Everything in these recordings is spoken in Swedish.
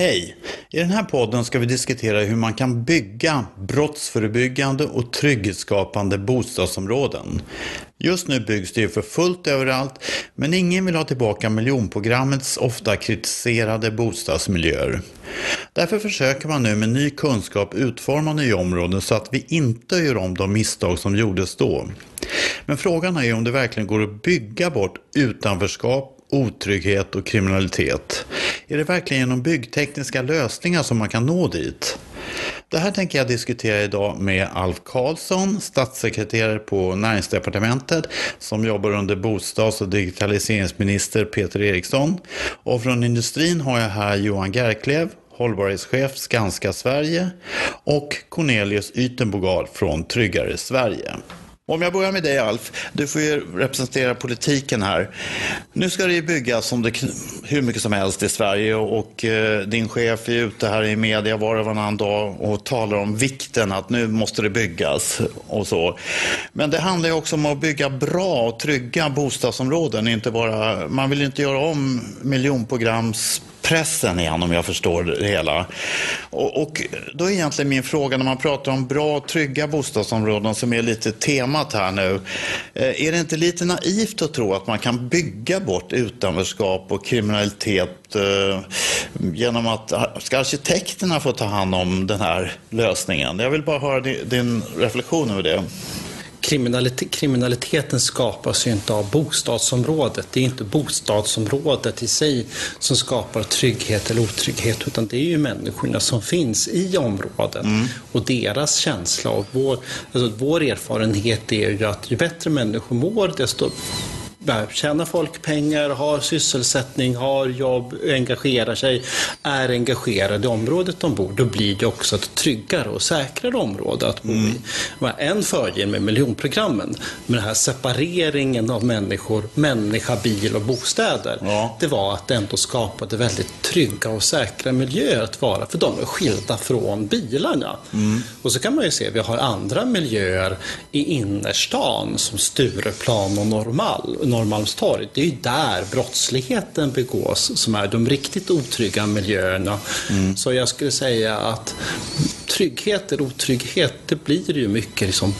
Hej! I den här podden ska vi diskutera hur man kan bygga brottsförebyggande och trygghetsskapande bostadsområden. Just nu byggs det ju för fullt överallt, men ingen vill ha tillbaka miljonprogrammets ofta kritiserade bostadsmiljöer. Därför försöker man nu med ny kunskap utforma nya områden så att vi inte gör om de misstag som gjordes då. Men frågan är ju om det verkligen går att bygga bort utanförskap otrygghet och kriminalitet. Är det verkligen genom byggtekniska lösningar som man kan nå dit? Det här tänker jag diskutera idag med Alf Karlsson, statssekreterare på näringsdepartementet som jobbar under bostads och digitaliseringsminister Peter Eriksson. Och från industrin har jag här Johan Gerklev, hållbarhetschef Skanska Sverige och Cornelius Ytenbogard från Tryggare Sverige. Om jag börjar med dig Alf, du får ju representera politiken här. Nu ska det ju byggas som det, hur mycket som helst i Sverige och, och eh, din chef är ute här i media var och varannan dag och talar om vikten att nu måste det byggas och så. Men det handlar ju också om att bygga bra och trygga bostadsområden, inte bara, man vill inte göra om miljonprograms pressen igen om jag förstår det hela. Och, och, då är egentligen min fråga när man pratar om bra trygga bostadsområden som är lite temat här nu. Eh, är det inte lite naivt att tro att man kan bygga bort utanförskap och kriminalitet eh, genom att ska arkitekterna få ta hand om den här lösningen? Jag vill bara höra din reflektion över det kriminalitet, kriminaliteten skapas ju inte av bostadsområdet. Det är inte bostadsområdet i sig som skapar trygghet eller otrygghet utan det är ju människorna som finns i området mm. och deras känsla. Och vår, alltså vår erfarenhet är ju att ju bättre människor mår desto tjänar folk pengar, har sysselsättning, har jobb, engagerar sig, är engagerade i området de bor, då blir det också ett tryggare och säkrare område att bo mm. i. En fördel med miljonprogrammen, med den här separeringen av människor, människa, bil och bostäder, ja. det var att det ändå skapade väldigt trygga och säkra miljöer att vara, för de är skilda från bilarna. Mm. Och så kan man ju se, vi har andra miljöer i innerstan som Stureplan och Norrmalm Norrmalmstorg, det är ju där brottsligheten begås som är de riktigt otrygga miljöerna. Mm. Så jag skulle säga att trygghet eller otrygghet, det blir ju mycket liksom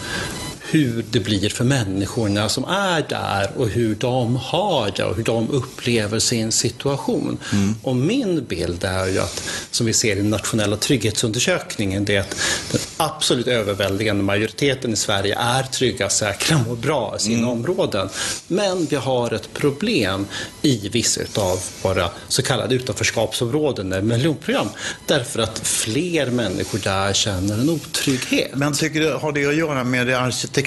hur det blir för människorna som är där och hur de har det och hur de upplever sin situation. Mm. Och min bild är ju att, som vi ser i den nationella trygghetsundersökningen, det är att den absolut överväldigande majoriteten i Sverige är trygga, säkra och bra i sina mm. områden. Men vi har ett problem i vissa av våra så kallade utanförskapsområden, med miljonprogram, därför att fler människor där känner en otrygghet. Men tycker du, har det att göra med det arkitektoniska?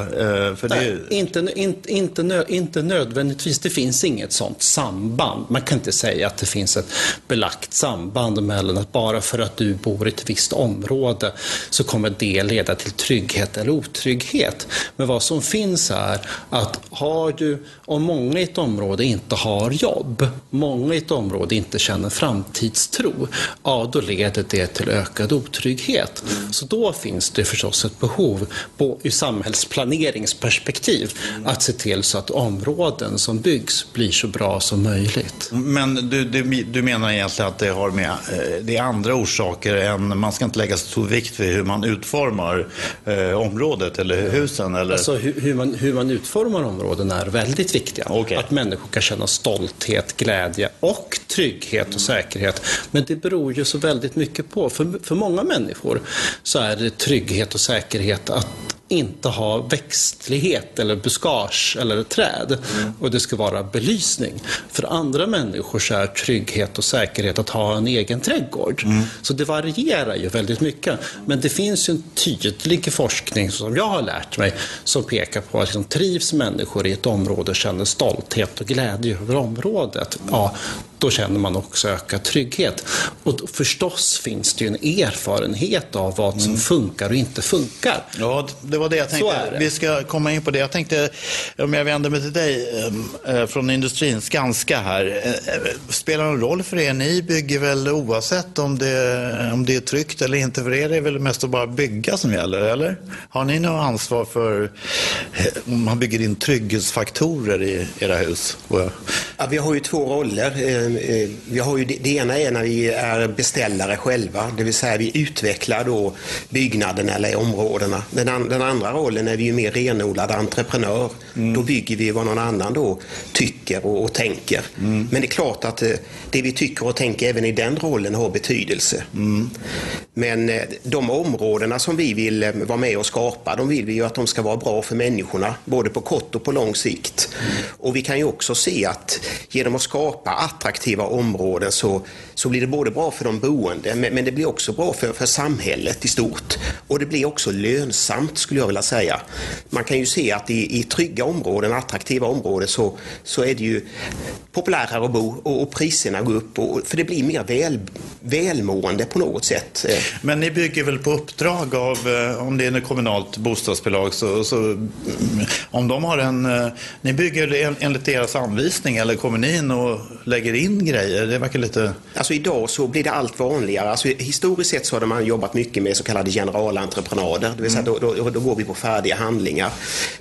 Eh, för Nej, det... inte, inte, inte, inte nödvändigtvis. Det finns inget sånt samband. Man kan inte säga att det finns ett belagt samband mellan att bara för att du bor i ett visst område så kommer det leda till trygghet eller otrygghet. Men vad som finns är att har du, om många i ett område inte har jobb, många i ett område inte känner framtidstro, ja då leder det till ökad otrygghet. Så då finns det förstås ett behov på, ur samhällsplaneringsperspektiv att se till så att områden som byggs blir så bra som möjligt. Men du, du, du menar egentligen att det har med eh, det är andra orsaker än man ska inte lägga så stor vikt vid hur man utformar eh, området eller husen? Eller? Alltså hur, hur, man, hur man utformar områden är väldigt viktiga. Okay. Att människor kan känna stolthet, glädje och trygghet och säkerhet. Men det beror ju så väldigt mycket på. För, för många människor så är det trygghet och säkerhet att inte ha växtlighet eller buskage eller träd mm. och det ska vara belysning. För andra människor så är trygghet och säkerhet att ha en egen trädgård. Mm. Så det varierar ju väldigt mycket. Men det finns ju en tydlig forskning som jag har lärt mig som pekar på att liksom, trivs människor i ett område och känner stolthet och glädje över området, ja, då känner man också ökad trygghet. Och förstås finns det ju en erfarenhet av vad som mm. funkar och inte funkar. Ja, det var det jag tänkte. Det. Vi ska komma in på det. Jag tänkte, om jag vänder mig till dig äh, från industrin, Skanska här. Äh, spelar det någon roll för er? Ni bygger väl oavsett om det, om det är tryggt eller inte? För er är det väl mest att bara bygga som gäller, eller? Har ni något ansvar för om man bygger in trygghetsfaktorer i era hus? Ja, vi har ju två roller eh, vi har ju, det, det ena är när vi är beställare själva, det vill säga vi utvecklar då byggnaden eller områdena. Den, an, den andra rollen är vi ju mer renodlad entreprenör. Mm. Då bygger vi vad någon annan då tycker och, och tänker. Mm. Men det är klart att eh, det vi tycker och tänker även i den rollen har betydelse. Mm. Men eh, de områdena som vi vill eh, vara med och skapa, de vill vi ju att de ska vara bra för människorna, både på kort och på lång sikt. Och vi kan ju också se att genom att skapa attraktiva områden så, så blir det både bra för de boende, men, men det blir också bra för, för samhället i stort. Och det blir också lönsamt skulle jag vilja säga. Man kan ju se att i, i trygga områden, attraktiva områden, så, så är det ju populärare att bo och, och priserna går upp. Och, för det blir mer väl, välmående på något sätt. Men ni bygger väl på uppdrag av, eh, om det är ett kommunalt bostadsbolag, så, så om de har en... Eh, ni bygger enligt deras anvisning eller kommer ni in och lägger in grejer? Det verkar lite... Alltså idag så blir det allt vanligare. Alltså, historiskt sett så har man jobbat mycket med så kallade generalentreprenader, det vill säga mm. då, då, då, går vi på färdiga handlingar.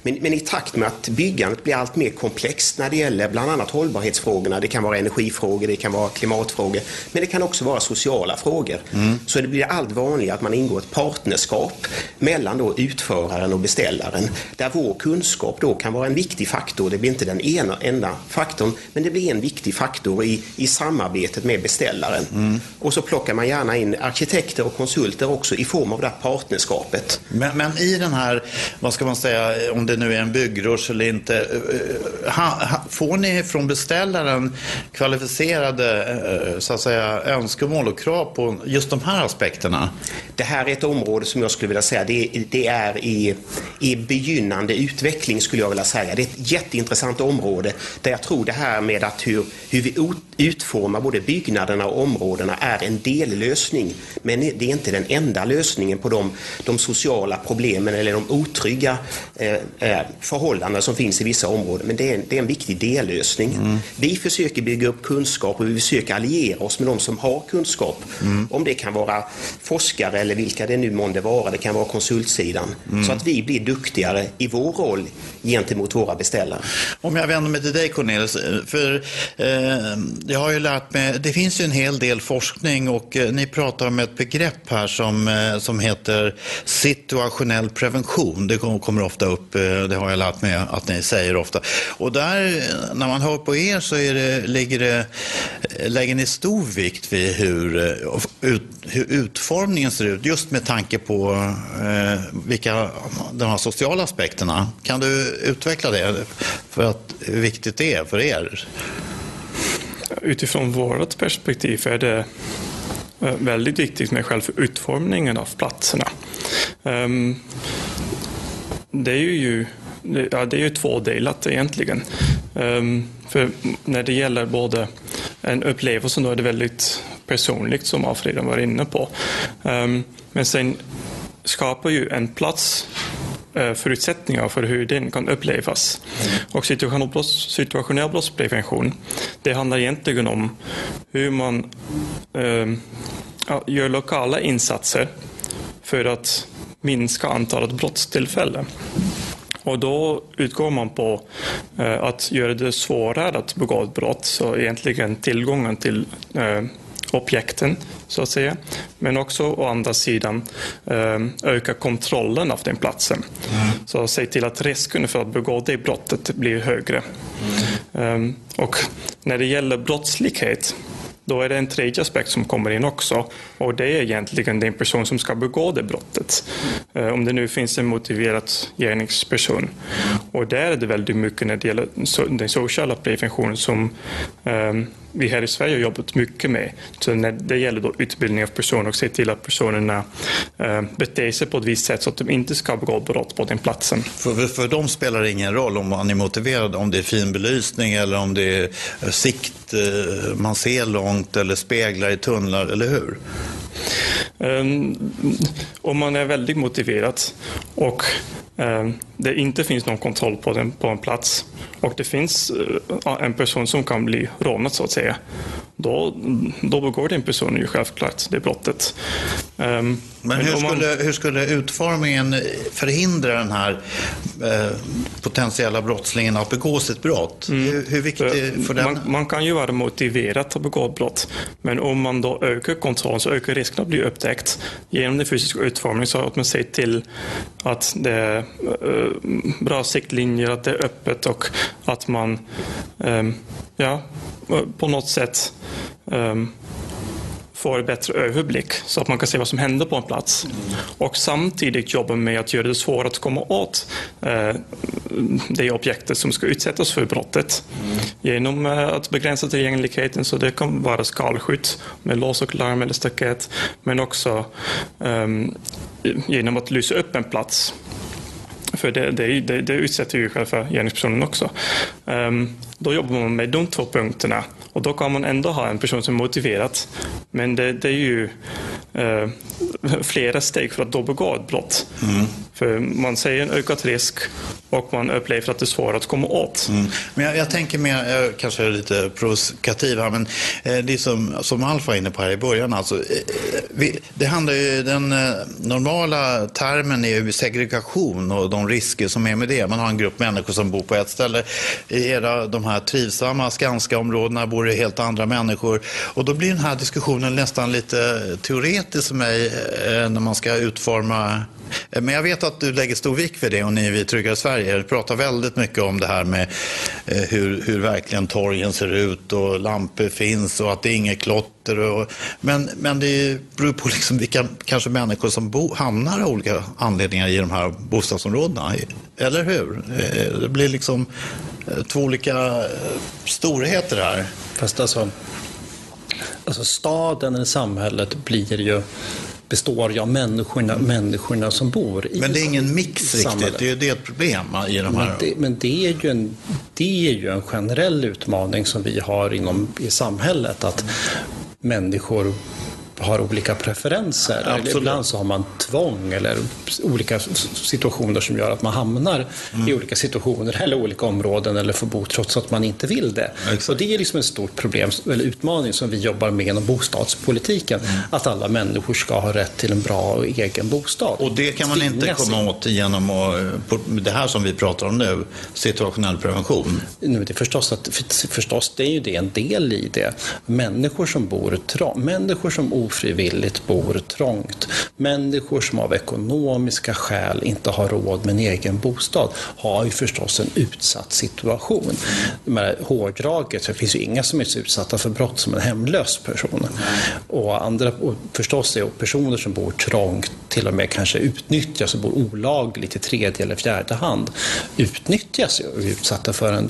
Men, men i takt med att byggandet blir allt mer komplext när det gäller bland annat hållbarhetsfrågorna, det kan vara energifrågor, det kan vara klimatfrågor, men det kan också vara sociala frågor. Mm. Så det blir allt vanligare att man ingår ett partnerskap mellan då utföraren och beställaren, där vår kunskap då kan vara en viktig faktor. Det blir inte den ena enda faktorn, men det blir en viktig faktor i, i samarbetet med beställaren. Mm. Och så plockar man gärna in arkitekter och konsulter också i form av det här partnerskapet. Men, men i den här, vad ska man säga, om det nu är en byggrush eller inte, eh, ha, får ni från beställaren kvalificerade eh, så att säga, önskemål och krav på just de här aspekterna? Det här är ett område som jag skulle vilja säga, det, det är i, i begynnande utveckling skulle jag vilja säga. Det är ett jätteintressant område där jag tror det här med att hur, hur vi utformar både byggnaderna och områdena är en dellösning. Men det är inte den enda lösningen på de, de sociala problemen eller de otrygga eh, eh förhållanden som finns i vissa områden. Men det är, det är en viktig dellösning. Mm. Vi försöker bygga upp kunskap och vi försöker alliera oss med de som har kunskap. Mm. Om det kan vara forskare eller vilka det nu månde vara, det kan vara konsultsidan. Mm. Så att vi blir duktigare i vår roll gentemot våra beställare. Om jag vänder mig till dig Cornelis, för eh, jag har ju lärt mig, det finns ju en hel del forskning och eh, ni pratar om ett begrepp här som, eh, som heter situationell prevention. Det kommer ofta upp, eh, det har jag lärt mig att ni säger ofta. Och där, när man hör på er så är det, ligger det, lägger ni stor vikt vid hur, ut, hur utformningen ser ut, just med tanke på eh, vilka de här sociala aspekterna. Kan du utveckla det, för att, hur viktigt det är för er? Utifrån vårt perspektiv är det eh, väldigt viktigt med själva utformningen av platserna. Ehm, det är ju, ja, det är ju tvådelat egentligen. Ehm, för när det gäller både en upplevelse, då är det väldigt personligt som Alfred var inne på. Ehm, men sen skapar ju en plats förutsättningar för hur den kan upplevas. Och situationell, brotts, situationell brottsprevention, det handlar egentligen om hur man eh, gör lokala insatser för att minska antalet brottstillfällen. Och då utgår man på eh, att göra det svårare att begå ett brott, så egentligen tillgången till eh, objekten, så att säga. Men också å andra sidan eh, öka kontrollen av den platsen. Mm. Så se till att risken för att begå det brottet blir högre. Mm. Och när det gäller brottslighet då är det en tredje aspekt som kommer in också och det är egentligen den person som ska begå det brottet. Eh, om det nu finns en motiverad gärningsperson. Och där är det väldigt mycket när det gäller den sociala preventionen som vi här i Sverige har jobbat mycket med. Så när det gäller då utbildning av personer och se till att personerna uh, beter sig på ett visst sätt så att de inte ska begå brott på den platsen. För, för, dem spelar det ingen roll om man är motiverad, om det är fin belysning eller om det är sikt, uh, man ser långt eller speglar i tunnlar, eller hur? Um, om man är väldigt motiverad och um, det inte finns någon kontroll på, den, på en plats och det finns uh, en person som kan bli rånad så att säga. då, då begår den personen ju självklart det brottet. Um, men hur skulle, hur skulle utformningen förhindra den här eh, potentiella brottslingen att begå sitt brott? Mm. Hur, hur viktigt för den? Man, man, kan ju vara motiverad att begå brott, men om man då ökar kontrollen så ökar risken att bli upptäckt. Genom den fysiska utformningen så att man ser till att det är eh, bra siktlinjer, att det är öppet och att man eh, ja, på något sätt um, får bättre överblick så att man kan se vad som händer på en plats. Mm. Och samtidigt jobba med att göra det svårare att komma åt eh, det objektet som ska utsättas för brottet. Mm. Genom eh, att begränsa tillgängligheten, så det kan vara skalskytt med lås och larm eller staket, men också eh, genom att lysa upp en plats för det, det, det, det utsätter ju själva gärningspersonen också. Um, då jobbar man med de två punkterna och då kan man ändå ha en person som är motiverad. Men det, det är ju uh, flera steg för att då begå ett brott. Mm. För man ser en ökad risk och man upplever att det är svårt att komma åt. Mm. Men jag, jag, tänker mer, jag kanske är lite provokativ här, men eh, det som, som Alf var inne på här i början. Alltså, eh, vi, det handlar ju, den eh, normala termen är ju segregation och de risker som är med det. Man har en grupp människor som bor på ett ställe. I era, de här trivsamma Skanska-områdena bor det helt andra människor. Och då blir den här diskussionen nästan lite teoretisk för mig eh, när man ska utforma eh, men jag vet att du lägger stor vikt vid det och ni vid Tryggare Sverige pratar väldigt mycket om det här med eh, hur, hur verkligen torgen ser ut och lampor finns och att det är inget klotter. Och, men, men det beror på liksom vilka kanske människor som bo, hamnar av olika anledningar i de här bostadsområdena. Eller hur? Det blir liksom två olika storheter här. Fast alltså, alltså staden eller samhället blir ju består ju av människorna, människorna som bor i Men det är ingen mix riktigt, det är, det är ett problem i de här... Men det, men det, är ju en, det är ju en generell utmaning som vi har inom i samhället, att människor har olika preferenser. Absolut. Ibland så har man tvång eller olika situationer som gör att man hamnar mm. i olika situationer eller olika områden eller får bo trots att man inte vill det. Exakt. Och det är liksom ett stort problem, eller utmaning som vi jobbar med inom bostadspolitiken. Mm. Att alla människor ska ha rätt till en bra och egen bostad. Och det kan man inte komma åt genom att, det här som vi pratar om nu, situationell prevention? Nu, det är förstås, att, förstås det är ju det en del i det. Människor som bor trångt, människor som ofrivilligt bor trångt. Människor som av ekonomiska skäl inte har råd med en egen bostad har ju förstås en utsatt situation. Hårdraget, det finns ju inga som är så utsatta för brott som en hemlös person. Och, andra, och förstås är personer som bor trångt, till och med kanske utnyttjas och bor olagligt i tredje eller fjärde hand, utnyttjas och är utsatta för en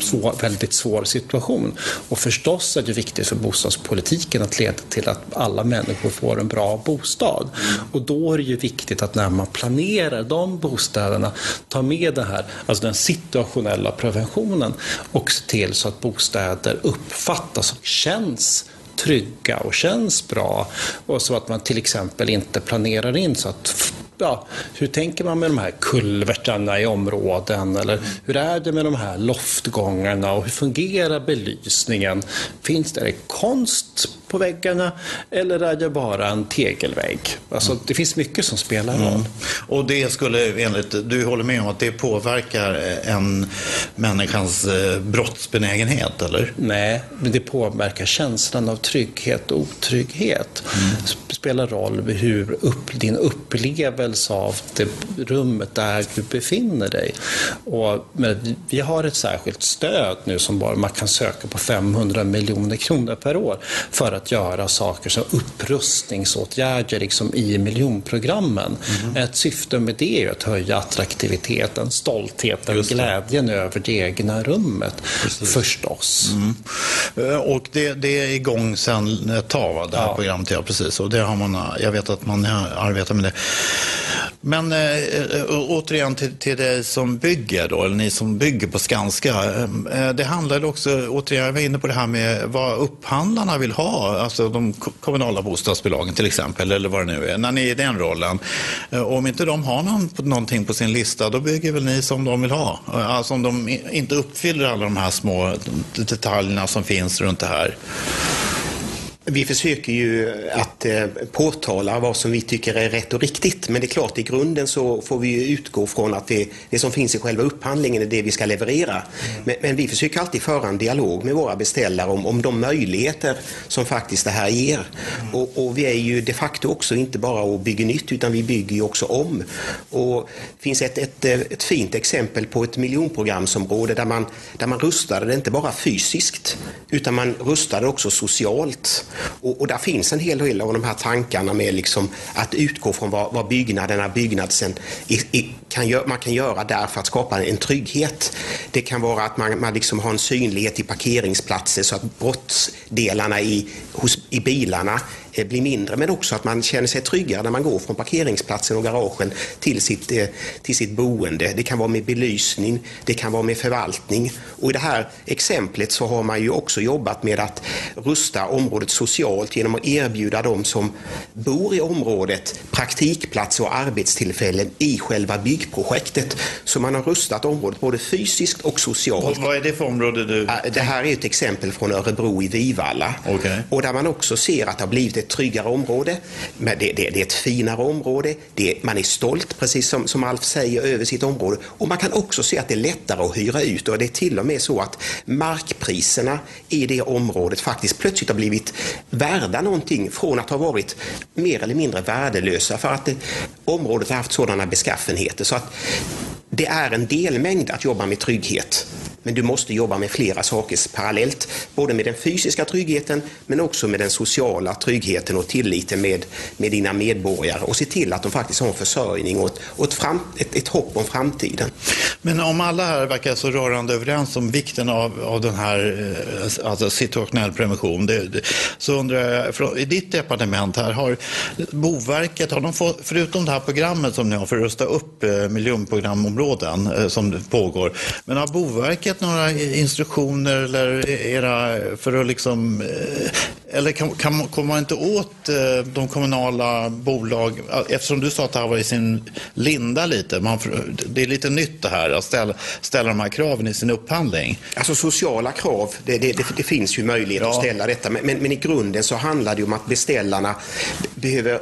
svår, väldigt svår situation. Och förstås är det viktigt för bostadspolitiken att leda till att alla människor får en bra bostad. Och då är det ju viktigt att när man planerar de bostäderna ta med det här, alltså den situationella preventionen och se till så att bostäder uppfattas och känns trygga och känns bra. Och så att man till exempel inte planerar in så att ja, hur tänker man med de här kulvertarna i områden? Eller hur är det med de här loftgångarna och hur fungerar belysningen? Finns det konst på väggarna eller är det bara en tegelvägg? Alltså, mm. Det finns mycket som spelar roll. Mm. Och det skulle enligt, du håller med om att det påverkar en människans eh, brottsbenägenhet, eller? Nej, men det påverkar känslan av trygghet och otrygghet. Mm. Spelar roll hur upp, din upplevelse av det rummet där du befinner dig. Och, men vi har ett särskilt stöd nu som bara man kan söka på 500 miljoner kronor per år för att göra saker som upprustningsåtgärder liksom i miljonprogrammen. Mm. Ett syfte med det är att höja attraktiviteten, stoltheten, glädjen över det egna rummet. Precis. Förstås. Mm. Eh, och det, det, är igång sedan ett tag, va? det här ja. programmet. Ja, precis. Och det har man, jag vet att man arbetar med det. Men äh, återigen till, till dig som bygger då, eller ni som bygger på Skanska. Äh, det handlar också, återigen, jag var inne på det här med vad upphandlarna vill ha, alltså de kommunala bostadsbolagen till exempel, eller vad det nu är, när ni är i den rollen. Eh, om inte de har någon, någonting på sin lista, då bygger väl ni som de vill ha. Eh, alltså om de inte uppfyller alla de här små detaljerna som finns runt det här. Vi försöker ju att eh, påtala vad som vi tycker är rätt och riktigt. Men det är klart, i grunden så får vi utgå från att det, det som finns i själva upphandlingen är det vi ska leverera. Mm. Men, men, vi försöker alltid föra en dialog med våra beställare om, om de möjligheter som faktiskt det här ger. Mm. Och, och, vi är ju de facto också inte bara och bygger nytt utan vi bygger ju också om. Och det finns ett, ett, ett fint exempel på ett miljonprogramsområde där man, där man rustade det inte bara fysiskt utan man rustade också socialt. Och, och där finns en hel del av de här tankarna med liksom att utgå från vad, vad byggnaderna, byggnadsen i, i, kan gör, man kan göra där för att skapa en trygghet. Det kan vara att man, man liksom har en synlighet i parkeringsplatser så att brottsdelarna i, hos, i bilarna blir mindre men också att man känner sig tryggare när man går från parkeringsplatsen och garagen till sitt, eh, till sitt boende. Det kan vara med belysning, det kan vara med förvaltning och i det här exemplet så har man ju också jobbat med att rusta området socialt genom att erbjuda de som bor i området praktikplatser och arbetstillfällen i själva byggprojektet. Så man har rustat området både fysiskt och socialt. Vad är det för område du... Det här är ett exempel från Örebro i Vivalla. Okay. Och där man också ser att det har blivit ett ett tryggare område. Det, det, det är ett finare område. Det, man är stolt, precis som, som Alf säger, över sitt område. Och man kan också se att det är lättare att hyra ut och det är till och med så att markpriserna i det området faktiskt plötsligt har blivit värda någonting från att ha varit mer eller mindre värdelösa för att det, området har haft sådana beskaffenheter. Så att det är en delmängd att jobba med trygghet. Men du måste jobba med flera saker parallellt. Både med den fysiska tryggheten men också med den sociala tryggheten och tilliten med, med dina medborgare och se till att de faktiskt har en försörjning och, ett, och ett, fram, ett, ett hopp om framtiden. Men om alla här verkar så rörande överens om vikten av, av den här eh, alltså situationell prevention det, det, så undrar jag, i ditt departement här, har Boverket, har de fått, förutom det här programmet som ni har för att rusta upp eh, miljonprogramområden eh, som pågår, men har Boverket några instruktioner eller era, för att liksom, eh, eller kan, kan, kommer man inte åt eh, de kommunala bolag, eftersom du sa att det här var i sin linda lite, man, det är lite nytt det här att ställa, ställa de här kraven i sin upphandling? Alltså sociala krav, det, det, det, det finns ju möjlighet ja. att ställa detta, men, men, men, i grunden så handlar det om att beställarna behöver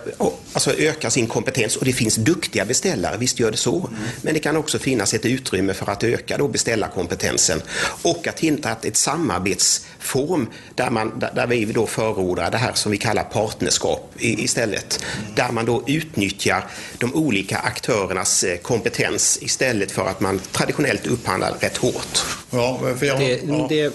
alltså, öka sin kompetens och det finns duktiga beställare, visst gör det så, mm. men det kan också finnas ett utrymme för att öka då beställarkompetensen kompetensen och att hitta ett samarbetsform där, man, där vi då förordar det här som vi kallar partnerskap istället. Där man då utnyttjar de olika aktörernas eh, kompetens istället för att man traditionellt upphandlar rätt hårt. Ja, för jag, det, ja. det,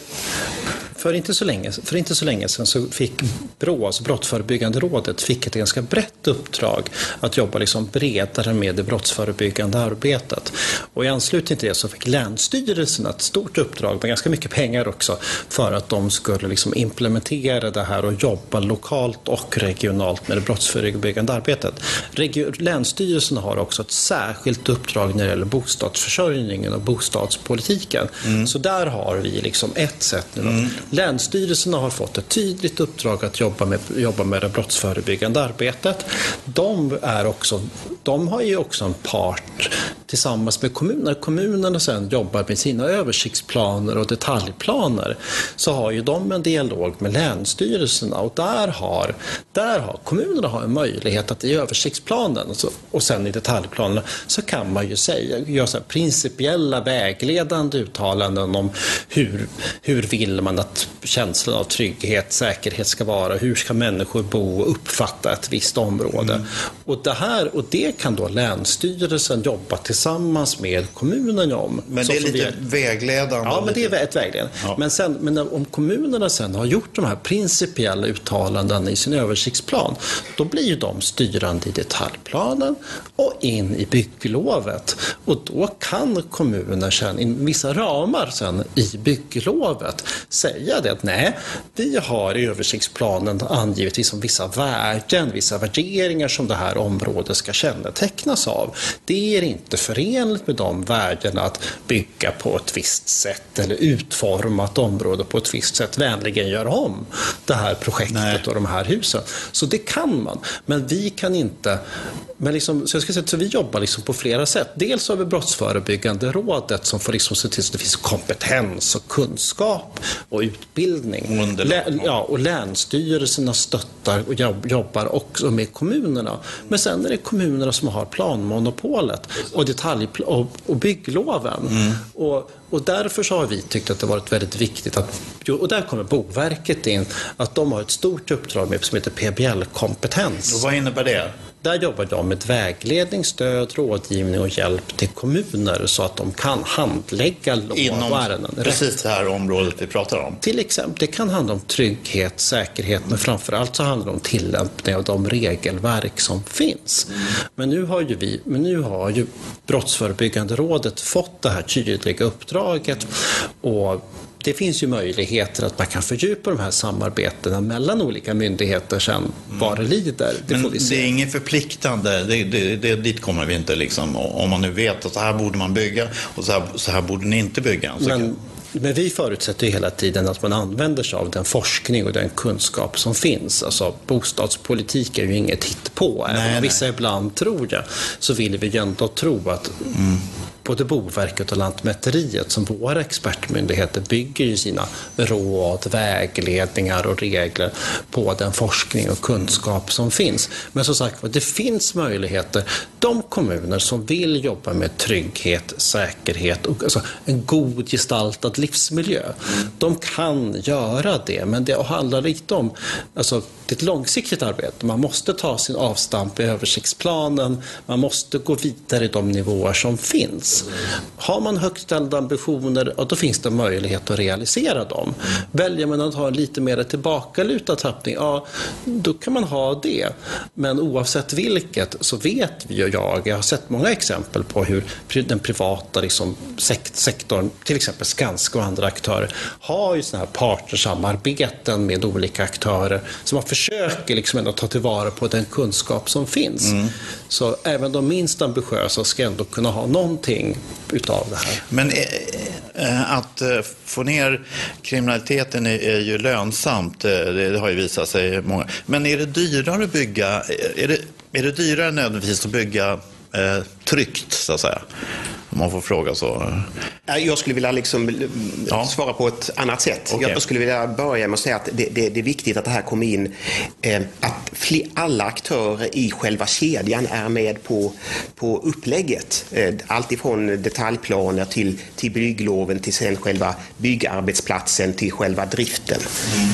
för inte, så länge, för inte så länge sedan så fick BRÅ, alltså Brottsförebyggande rådet, fick ett ganska brett uppdrag att jobba liksom bredare med det brottsförebyggande arbetet. Och i anslutning till det så fick Länsstyrelsen ett stort uppdrag med ganska mycket pengar också för att de skulle liksom implementera det här och jobba lokalt och regionalt med det brottsförebyggande arbetet. Regio Länsstyrelsen har också ett särskilt uppdrag när det gäller bostadsförsörjningen och bostadspolitiken. Mm. Så där har vi liksom ett sätt nu. Mm. Länsstyrelserna har fått ett tydligt uppdrag att jobba med, jobba med det brottsförebyggande arbetet. De, är också, de har ju också en part tillsammans med kommunerna. Kommunerna sen jobbar med sina översiktsplaner och detaljplaner. Så har ju de en dialog med länsstyrelserna och där har, där har kommunerna har en möjlighet att i översiktsplanen och sen i detaljplanerna så kan man ju säga, göra så principiella vägledande uttalanden om hur, hur vill man att känslan av trygghet, säkerhet ska vara. Hur ska människor bo och uppfatta ett visst område? Mm. Och, det här, och det kan då Länsstyrelsen jobba tillsammans med kommunen om. Men det är lite vi... vägledande? Ja, men det är ett vägledande. Ja. Men, sen, men om kommunerna sen har gjort de här principiella uttalanden i sin översiktsplan, då blir ju de styrande i detaljplanen och in i bygglovet. Och då kan kommunen sen, i vissa ramar sen i bygglovet, säga säga det att nej, vi har i översiktsplanen angivit liksom vissa värden, vissa värderingar som det här området ska kännetecknas av. Det är inte förenligt med de värdena att bygga på ett visst sätt eller utforma ett område på ett visst sätt, vänligen göra om det här projektet nej. och de här husen. Så det kan man, men vi kan inte men liksom, så jag ska säga, så vi jobbar liksom på flera sätt. Dels har vi Brottsförebyggande rådet som får liksom se till att det finns kompetens och kunskap och utbildning. Och, Lä, ja, och länsstyrelserna stöttar och jobbar också med kommunerna. Men sen är det kommunerna som har planmonopolet och detalj och, och byggloven. Mm. Och, och därför så har vi tyckt att det varit väldigt viktigt att, och där kommer Boverket in, att de har ett stort uppdrag med som heter PBL-kompetens. Vad innebär det? Där jobbar de med vägledning, stöd, rådgivning och hjälp till kommuner så att de kan handlägga lov Inom och ärenden. precis det här området vi pratar om? Till exempel, det kan handla om trygghet, säkerhet, men framförallt så handlar det om tillämpning av de regelverk som finns. Men nu har ju vi, men nu har ju Brottsförebyggande rådet fått det här tydliga uppdraget och det finns ju möjligheter att man kan fördjupa de här samarbetena mellan olika myndigheter sen vad det lider. Det, Men det är inget förpliktande, det, det, det, dit kommer vi inte liksom. Om man nu vet att så här borde man bygga och så här, så här borde ni inte bygga. Men, men vi förutsätter ju hela tiden att man använder sig av den forskning och den kunskap som finns. Alltså, bostadspolitik är ju inget hittpå. Även om vissa ibland tror det, så vill vi ju ändå tro att mm både Boverket och Lantmäteriet som våra expertmyndigheter bygger ju sina råd, vägledningar och regler på den forskning och kunskap som finns. Men som sagt det finns möjligheter. De kommuner som vill jobba med trygghet, säkerhet och alltså en god gestaltad livsmiljö, de kan göra det. Men det handlar lite om alltså, det är ett långsiktigt arbete. Man måste ta sin avstamp i översiktsplanen. Man måste gå vidare i de nivåer som finns. Har man högt ställda ambitioner, ja, då finns det möjlighet att realisera dem. Väljer man att ha en lite mer tillbakalutad tappning, ja, då kan man ha det. Men oavsett vilket så vet vi ju jag, jag har sett många exempel på hur den privata liksom, sektorn, till exempel Skanska och andra aktörer, har ju sådana här partnersamarbeten med olika aktörer som har försöker liksom ändå ta tillvara på den kunskap som finns. Mm. Så även de minst ambitiösa ska ändå kunna ha någonting utav det här. Men eh, eh, att eh, få ner kriminaliteten är, ju lönsamt. Det, har ju visat sig många. Men är det dyrare att bygga? Är det, är det dyrare nödvändigtvis att bygga tryggt, så att säga? Om man får fråga så. Jag skulle vilja liksom ja. svara på ett annat sätt. Okay. Jag skulle vilja börja med att säga att det, det, det är viktigt att det här kommer in, eh, att fler, alla aktörer i själva kedjan är med på, på upplägget. Eh, allt ifrån detaljplaner till, till byggloven till sen själva byggarbetsplatsen till själva driften. Mm.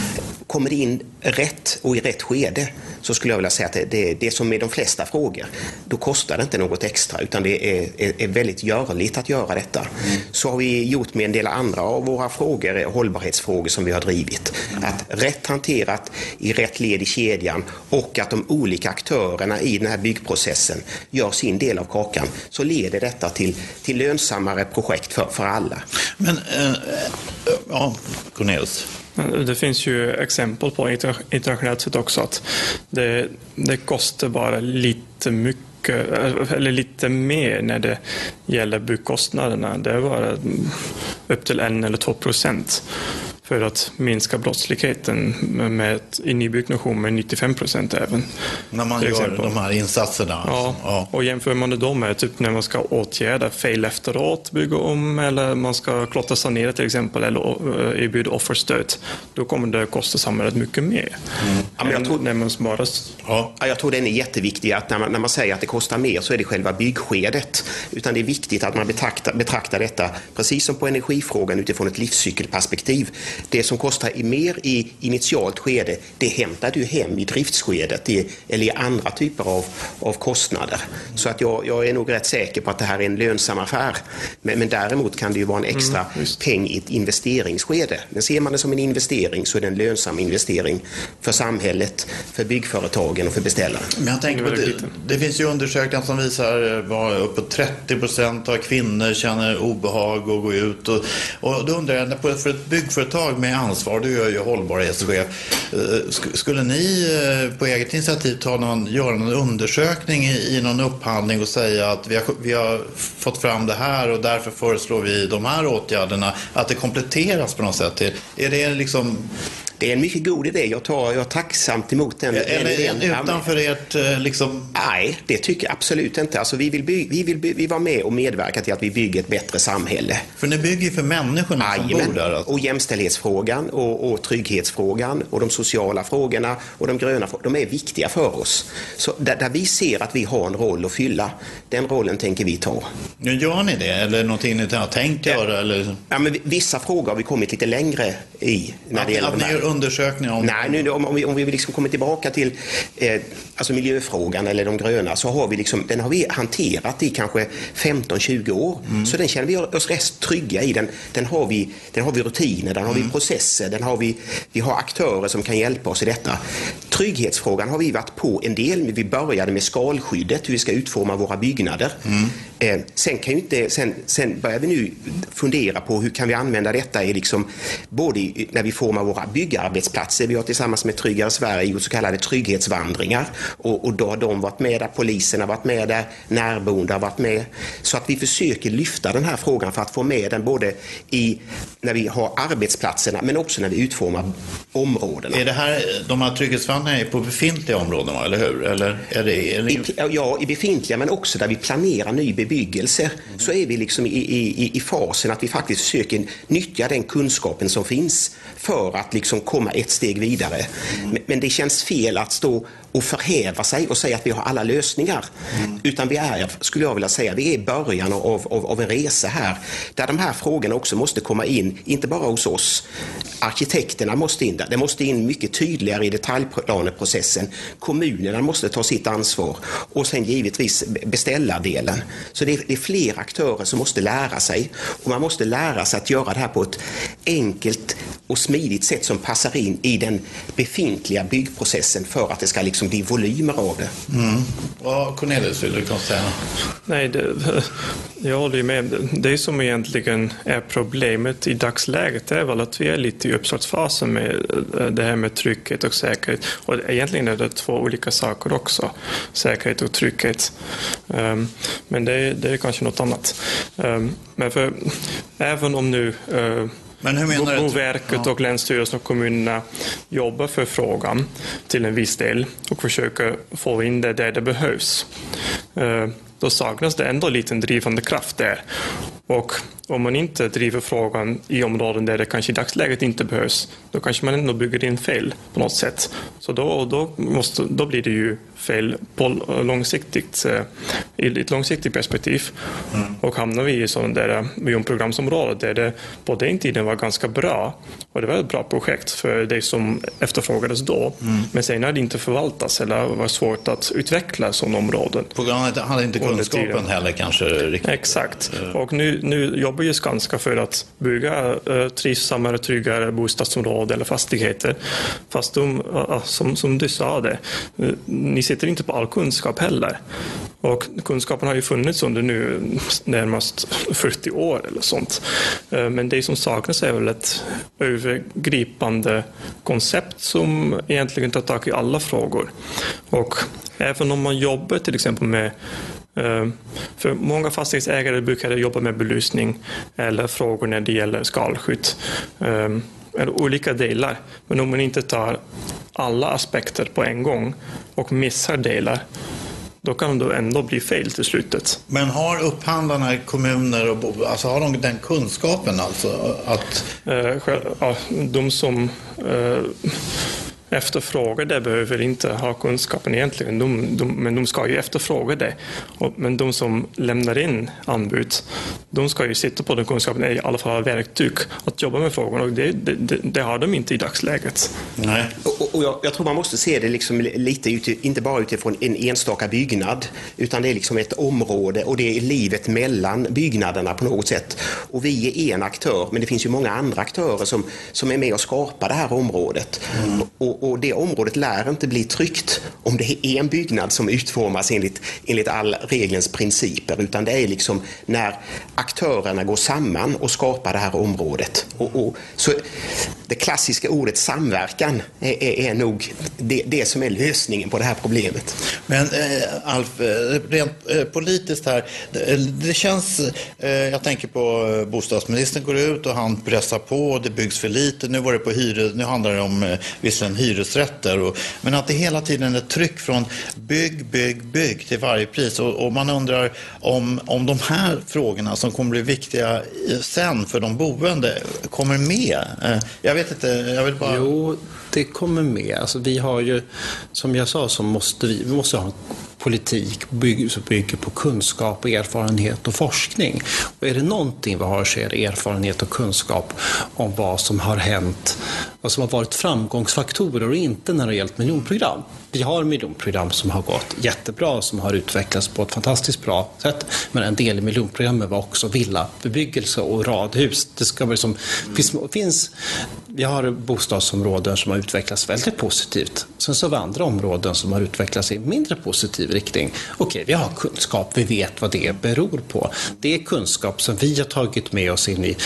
Kommer det in rätt och i rätt skede så skulle jag vilja säga att det, det, det är som med de flesta frågor. Då kostar det inte något extra utan det är, är, är väldigt görligt att göra detta. Så har vi gjort med en del andra av våra frågor, hållbarhetsfrågor som vi har drivit. Att rätt hanterat i rätt led i kedjan och att de olika aktörerna i den här byggprocessen gör sin del av kakan så leder detta till, till lönsammare projekt för, för alla. Men, äh, ja, Cornelius. Det finns ju exempel på internationellt sett också att det, det kostar bara lite mycket eller lite mer när det gäller byggkostnaderna. Det är bara upp till en eller två procent för att minska brottsligheten med, i nybyggnation med 95 procent även. När man gör exempel. de här insatserna? Ja. ja. och jämför man dem med typ när man ska åtgärda fel efteråt, bygga om eller man ska klotta sanera till exempel eller eh, erbjuda offerstöd, då kommer det kosta samhället mycket mer. Mm. Ja, jag, tror, när man bara... ja. jag tror den är jätteviktig, att när man, när man säger att det kostar mer så är det själva byggskedet. Utan det är viktigt att man betraktar, betraktar detta, precis som på energifrågan, utifrån ett livscykelperspektiv. Det som kostar mer i initialt skede, det hämtar du hem i driftsskedet eller i andra typer av, av kostnader. Så att jag, jag är nog rätt säker på att det här är en lönsam affär. Men, men däremot kan det ju vara en extra mm, peng i ett investeringsskede. Men ser man det som en investering så är det en lönsam investering för samhället, för byggföretagen och för beställaren. Men jag tänker på det, det finns ju undersökningar som visar att uppåt 30 procent av kvinnor känner obehag att gå ut. Och, och då undrar jag, för ett byggföretag företag med ansvar, du är ju hållbarhetschef. Eh, skulle ni eh, på eget initiativ ta någon, göra någon undersökning i, i någon upphandling och säga att vi har, vi har fått fram det här och därför föreslår vi de här åtgärderna, att det kompletteras på något sätt? Är det liksom det är en mycket god idé. Jag tar jag tacksamt emot den, den idén. utanför ert eh, liksom... Nej, det tycker jag absolut inte. Alltså, vi vill, by- vi vill by- vi var med och medverka till att vi bygger ett bättre samhälle. För ni bygger ju för människorna som Jajamän. bor där. Alltså. Och jämställdhetsfrågan och, och trygghetsfrågan och de sociala frågorna och de gröna frågorna, de är viktiga för oss. Så där, där vi ser att vi har en roll att fylla, den rollen tänker vi ta. Nu gör ni det, eller någonting ni har tänkt göra? Eller? Ja, men vissa frågor har vi kommit lite längre i. När Att, det gäller att de här. Undersökningar om... Nej, nu, om, om vi, om vi liksom kommer tillbaka till eh, alltså miljöfrågan eller de gröna så har vi liksom, den har vi hanterat i kanske 15-20 år. Så den känner vi oss rätt trygga i. Den, den, har vi, den har vi rutiner, den har vi processer, den har vi, vi har aktörer som kan hjälpa oss i detta. Trygghetsfrågan har vi varit på en del. Vi började med skalskyddet, hur vi ska utforma våra byggnader. Eh, sen, kan ju inte, sen, sen börjar vi nu fundera på hur kan vi använda detta i liksom, både när vi formar våra byggarbetsplatser. Vi har tillsammans med Tryggare Sverige gjort så kallade trygghetsvandringar och, och då har de varit med där, polisen har varit med där, närboende har varit med. Så att vi försöker lyfta den här frågan för att få med den både i, när vi har arbetsplatserna men också när vi utformar områdena. Är det här, de här trygghetsvandringarna är på befintliga områden, eller hur? Eller är det, är det... I, ja, i befintliga men också där vi planerar ny bebyggelse så är vi liksom i, i, i fasen att vi faktiskt försöker nyttja den kunskapen som finns för att liksom komma ett steg vidare. Men, men det känns fel att stå och förhäva sig och säga att vi har alla lösningar. Utan vi är, skulle jag vilja säga, vi är i början av, av, av en resa här där de här frågorna också måste komma in, inte bara hos oss. Arkitekterna måste in där, det måste in mycket tydligare i detaljplaneprocessen. Kommunerna måste ta sitt ansvar och sen givetvis beställardelen. Så det är, det är fler aktörer som måste lära sig och man måste lära sig att göra det här på ett enkelt och smidigt sätt som passar in i den befintliga byggprocessen för att det ska liksom bli volymer av det. Mm. Vad Cornelius vill du säga? Nej, det, jag håller ju med. Det som egentligen är problemet i dagsläget är väl att vi är lite i uppstartsfasen med det här med trygghet och säkerhet. Och egentligen är det två olika saker också, säkerhet och trygghet. Um, men det är, det är kanske något annat. Um, men för även om nu uh, Men hur menar? Boverket Ja. och Länsstyrelsen och kommunerna jobbar för frågan till en viss del och försöker få in det där det behövs. Eh, Då saknas det ändå lite en drivande kraft där. Och om man inte driver frågan i områden där det kanske i dagsläget inte behövs, då kanske man ändå bygger in fel på något sätt. Så då, då, måste, då blir det ju fel på långsiktigt, eh, i ett långsiktigt perspektiv. Och hamnar vi i sådana där miljonprogramsområden där det på den tiden var ganska bra och det var ett bra projekt för det som efterfrågades då. Men sen när det inte förvaltas eller var svårt att utveckla sådana områden. Han hade inte kunskapen heller kanske riktigt. Exakt. Och nu, nu jobbar ju Skanska för att bygga eh, trivsammare, tryggare bostadsområden eller fastigheter. Fast de, ja, som, som du sa det, eh, ni sitter inte på all kunskap heller. Och kunskapen har ju funnits under nu närmast 40 år eller sånt. Eh, Men det som saknas är väl ett övergripande koncept som egentligen tar tag i alla frågor. Och även om man jobbar till exempel med Eh, För många fastighetsägare brukar jobba med belysning eller frågor när det gäller skalskydd. eh, Eller olika delar. Men om man inte tar alla aspekter på en gång och missar delar, då kan det ändå bli fel till slutet. Men har upphandlarna, kommuner och alltså har de den kunskapen alltså? Att, Eh, De som eh, efterfrågar det behöver inte ha kunskapen egentligen, de, de, men de ska ju efterfråga det. Och, men de som lämnar in anbud, de ska ju sitta på den kunskapen, i alla fall ha verktyg att jobba med frågorna och det, det, det, det har de inte i dagsläget. nej. Och, och- jag, jag tror man måste se det liksom lite, uti- inte bara utifrån en enstaka byggnad, utan det är liksom ett område och det är livet mellan byggnaderna på något sätt. Och vi är en aktör, men det finns ju många andra aktörer som, som är med och skapar det här området. Och, och, och, det området lär inte bli tryggt om det är en byggnad som utformas enligt, enligt all regelns principer, utan det är liksom när aktörerna går samman och skapar det här området. Och, och så det klassiska ordet samverkan är, är, är nog det, det, som är lösningen på det här problemet. Men eh, Alf, eh, rent eh, politiskt här, det, eh, det känns, eh, jag tänker på eh, bostadsministern går ut och han pressar på, det byggs för lite, nu var det på hyres, nu handlar det om eh, visserligen hyresrätter, och, men att det hela tiden är tryck från bygg, bygg, bygg till varje pris och, och man undrar om, om de här frågorna som kommer bli viktiga sen för de boende kommer med. Eh, jag vet inte, jag vill bara... Jo, det kommer med. Alltså, vi har ju, som jag sa, så måste vi, vi måste ha politik som bygger på kunskap, erfarenhet och forskning. Och är det någonting vi har så är det erfarenhet och kunskap om vad som har hänt, vad som har varit framgångsfaktorer och inte när det gällt miljonprogram. Vi har miljonprogram som har gått jättebra, som har utvecklats på ett fantastiskt bra sätt. Men en del i miljonprogrammet var också villabebyggelse och radhus. Det ska liksom, finns, finns, vi har bostadsområden som har utvecklats väldigt positivt. Sen så har vi andra områden som har utvecklats i mindre positiv riktning. Okej, vi har kunskap, vi vet vad det beror på. Det är kunskap som vi har tagit med oss in i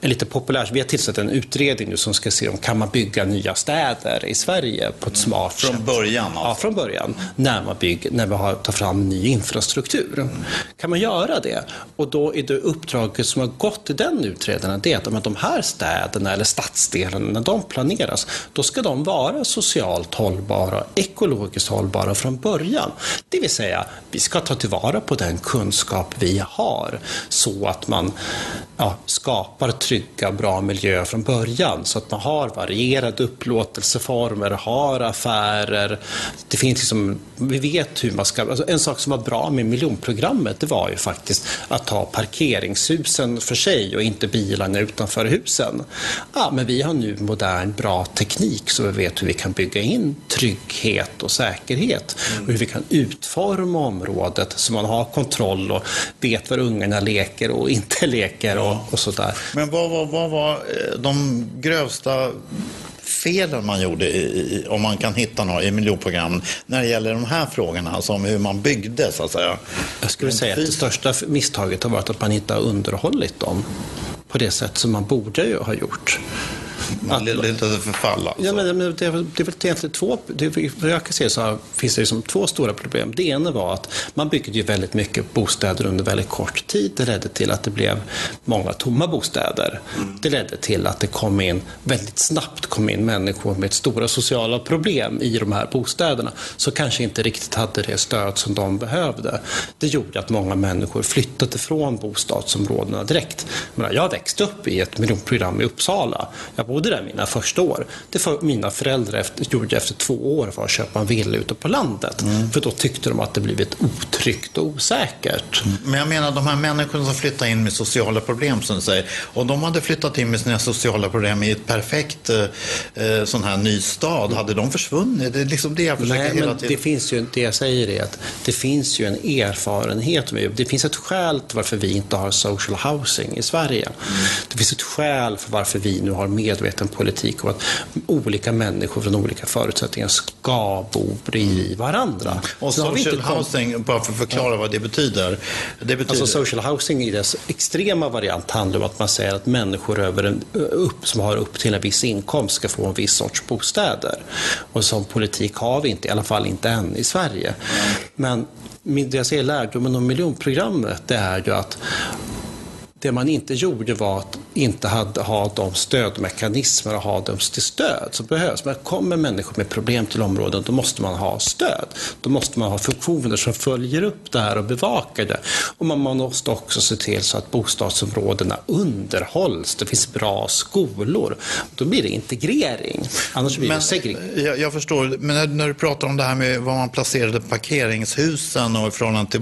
en lite populär... Vi har tillsatt en utredning nu som ska se om kan man bygga nya städer i Sverige på ett smart Från sätt. början? Ja, från början. När man bygger, när vi har, tar fram ny infrastruktur. Kan man göra det? Och då är det uppdraget som har gått till den utredaren, det är att de här städerna eller stadsdelarna, när de planeras, då ska de vara socialt hållbara, ekologiskt hållbara från början. Det vill säga, vi ska ta tillvara på den kunskap vi har så att man ja, skapar trygga, bra miljöer från början. Så att man har varierade upplåtelseformer, har affärer, det finns liksom, vi vet hur man ska... Alltså en sak som var bra med miljonprogrammet det var ju faktiskt att ta parkeringshusen för sig och inte bilarna utanför husen. Ja, men vi har nu modern, bra teknik så vi vet hur vi kan bygga in trygghet och säkerhet och hur vi kan utforma området så man har kontroll och vet var ungarna leker och inte leker och, och sådär. Men vad, vad, vad var eh, de grövsta felen man gjorde, i, om man kan hitta några i miljonprogrammen, när det gäller de här frågorna, alltså om hur man byggde så att säga? Jag skulle säga att det största misstaget har varit att man inte har underhållit dem på det sätt som man borde ha gjort. Man det förfall alltså. Ja, men det, det, är väl egentligen två, det, jag kan se så finns det liksom två stora problem. Det ena var att man byggde ju väldigt mycket bostäder under väldigt kort tid. Det ledde till att det blev många tomma bostäder. Mm. Det ledde till att det kom in, väldigt snabbt kom in människor med stora sociala problem i de här bostäderna, som kanske inte riktigt hade det stöd som de behövde. Det gjorde att många människor flyttade från bostadsområdena direkt. Jag växte upp i ett miljonprogram i Uppsala. Jag bodde där mina första år. Det för mina föräldrar efter, gjorde efter två år var att köpa en villa ute på landet. Mm. För då tyckte de att det blivit otryggt och osäkert. Mm. Men jag menar de här människorna som flyttade in med sociala problem som du säger. Och de hade flyttat in med sina sociala problem i ett perfekt eh, eh sån här ny stad. Hade de försvunnit? Det är liksom det jag försöker Nej, hela men tiden. Det, finns ju, det jag säger är att det finns ju en erfarenhet. Med, det finns ett skäl till varför vi inte har social housing i Sverige. Mm. Det finns ett skäl för varför vi nu har medveten politik och att olika människor från olika förutsättningar ska bo bredvid varandra. Och social housing, bara för att förklara ja. vad det betyder. det betyder. Alltså social housing i dess extrema variant handlar om att man säger att människor över en, upp, som har upp till en viss inkomst ska få en viss sorts bostäder. Och som politik har vi inte, i alla fall inte än i Sverige. Men det jag säger lärdomen om miljonprogrammet det är ju att det man inte gjorde var att inte hade, ha de stödmekanismer och ha dem till stöd som behövs. Men kommer människor med problem till områden, då måste man ha stöd. Då måste man ha funktioner som följer upp det här och bevakar det. Och man måste också se till så att bostadsområdena underhålls. Det finns bra skolor. Då blir det integrering. Annars blir men, det segregering. Jag, jag, förstår, men när, när, du pratar om det här med var man placerade parkeringshusen och i förhållande till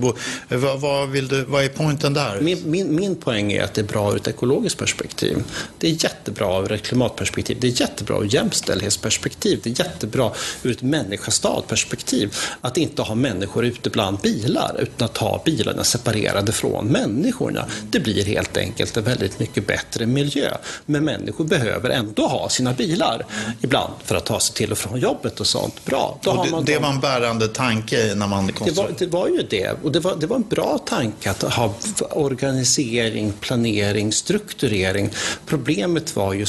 vad, vad, vill du, vad är poängen där? Min, min, min poäng poäng är att det är bra ur ett ekologiskt perspektiv. Det är jättebra ur ett klimatperspektiv. Det är jättebra ur jämställdhetsperspektiv. Det är jättebra ur ett människa-stad-perspektiv att inte ha människor ute bland bilar utan att ha bilarna separerade från människorna. Det blir helt enkelt en väldigt mycket bättre miljö. Men människor behöver ändå ha sina bilar ibland för att ta sig till och från jobbet och sånt. Bra. Då det, det var en bärande tanke när man det var, det var ju det. Och det var, det var en bra tanke att ha organisering, planering, strukturering. Problemet var ju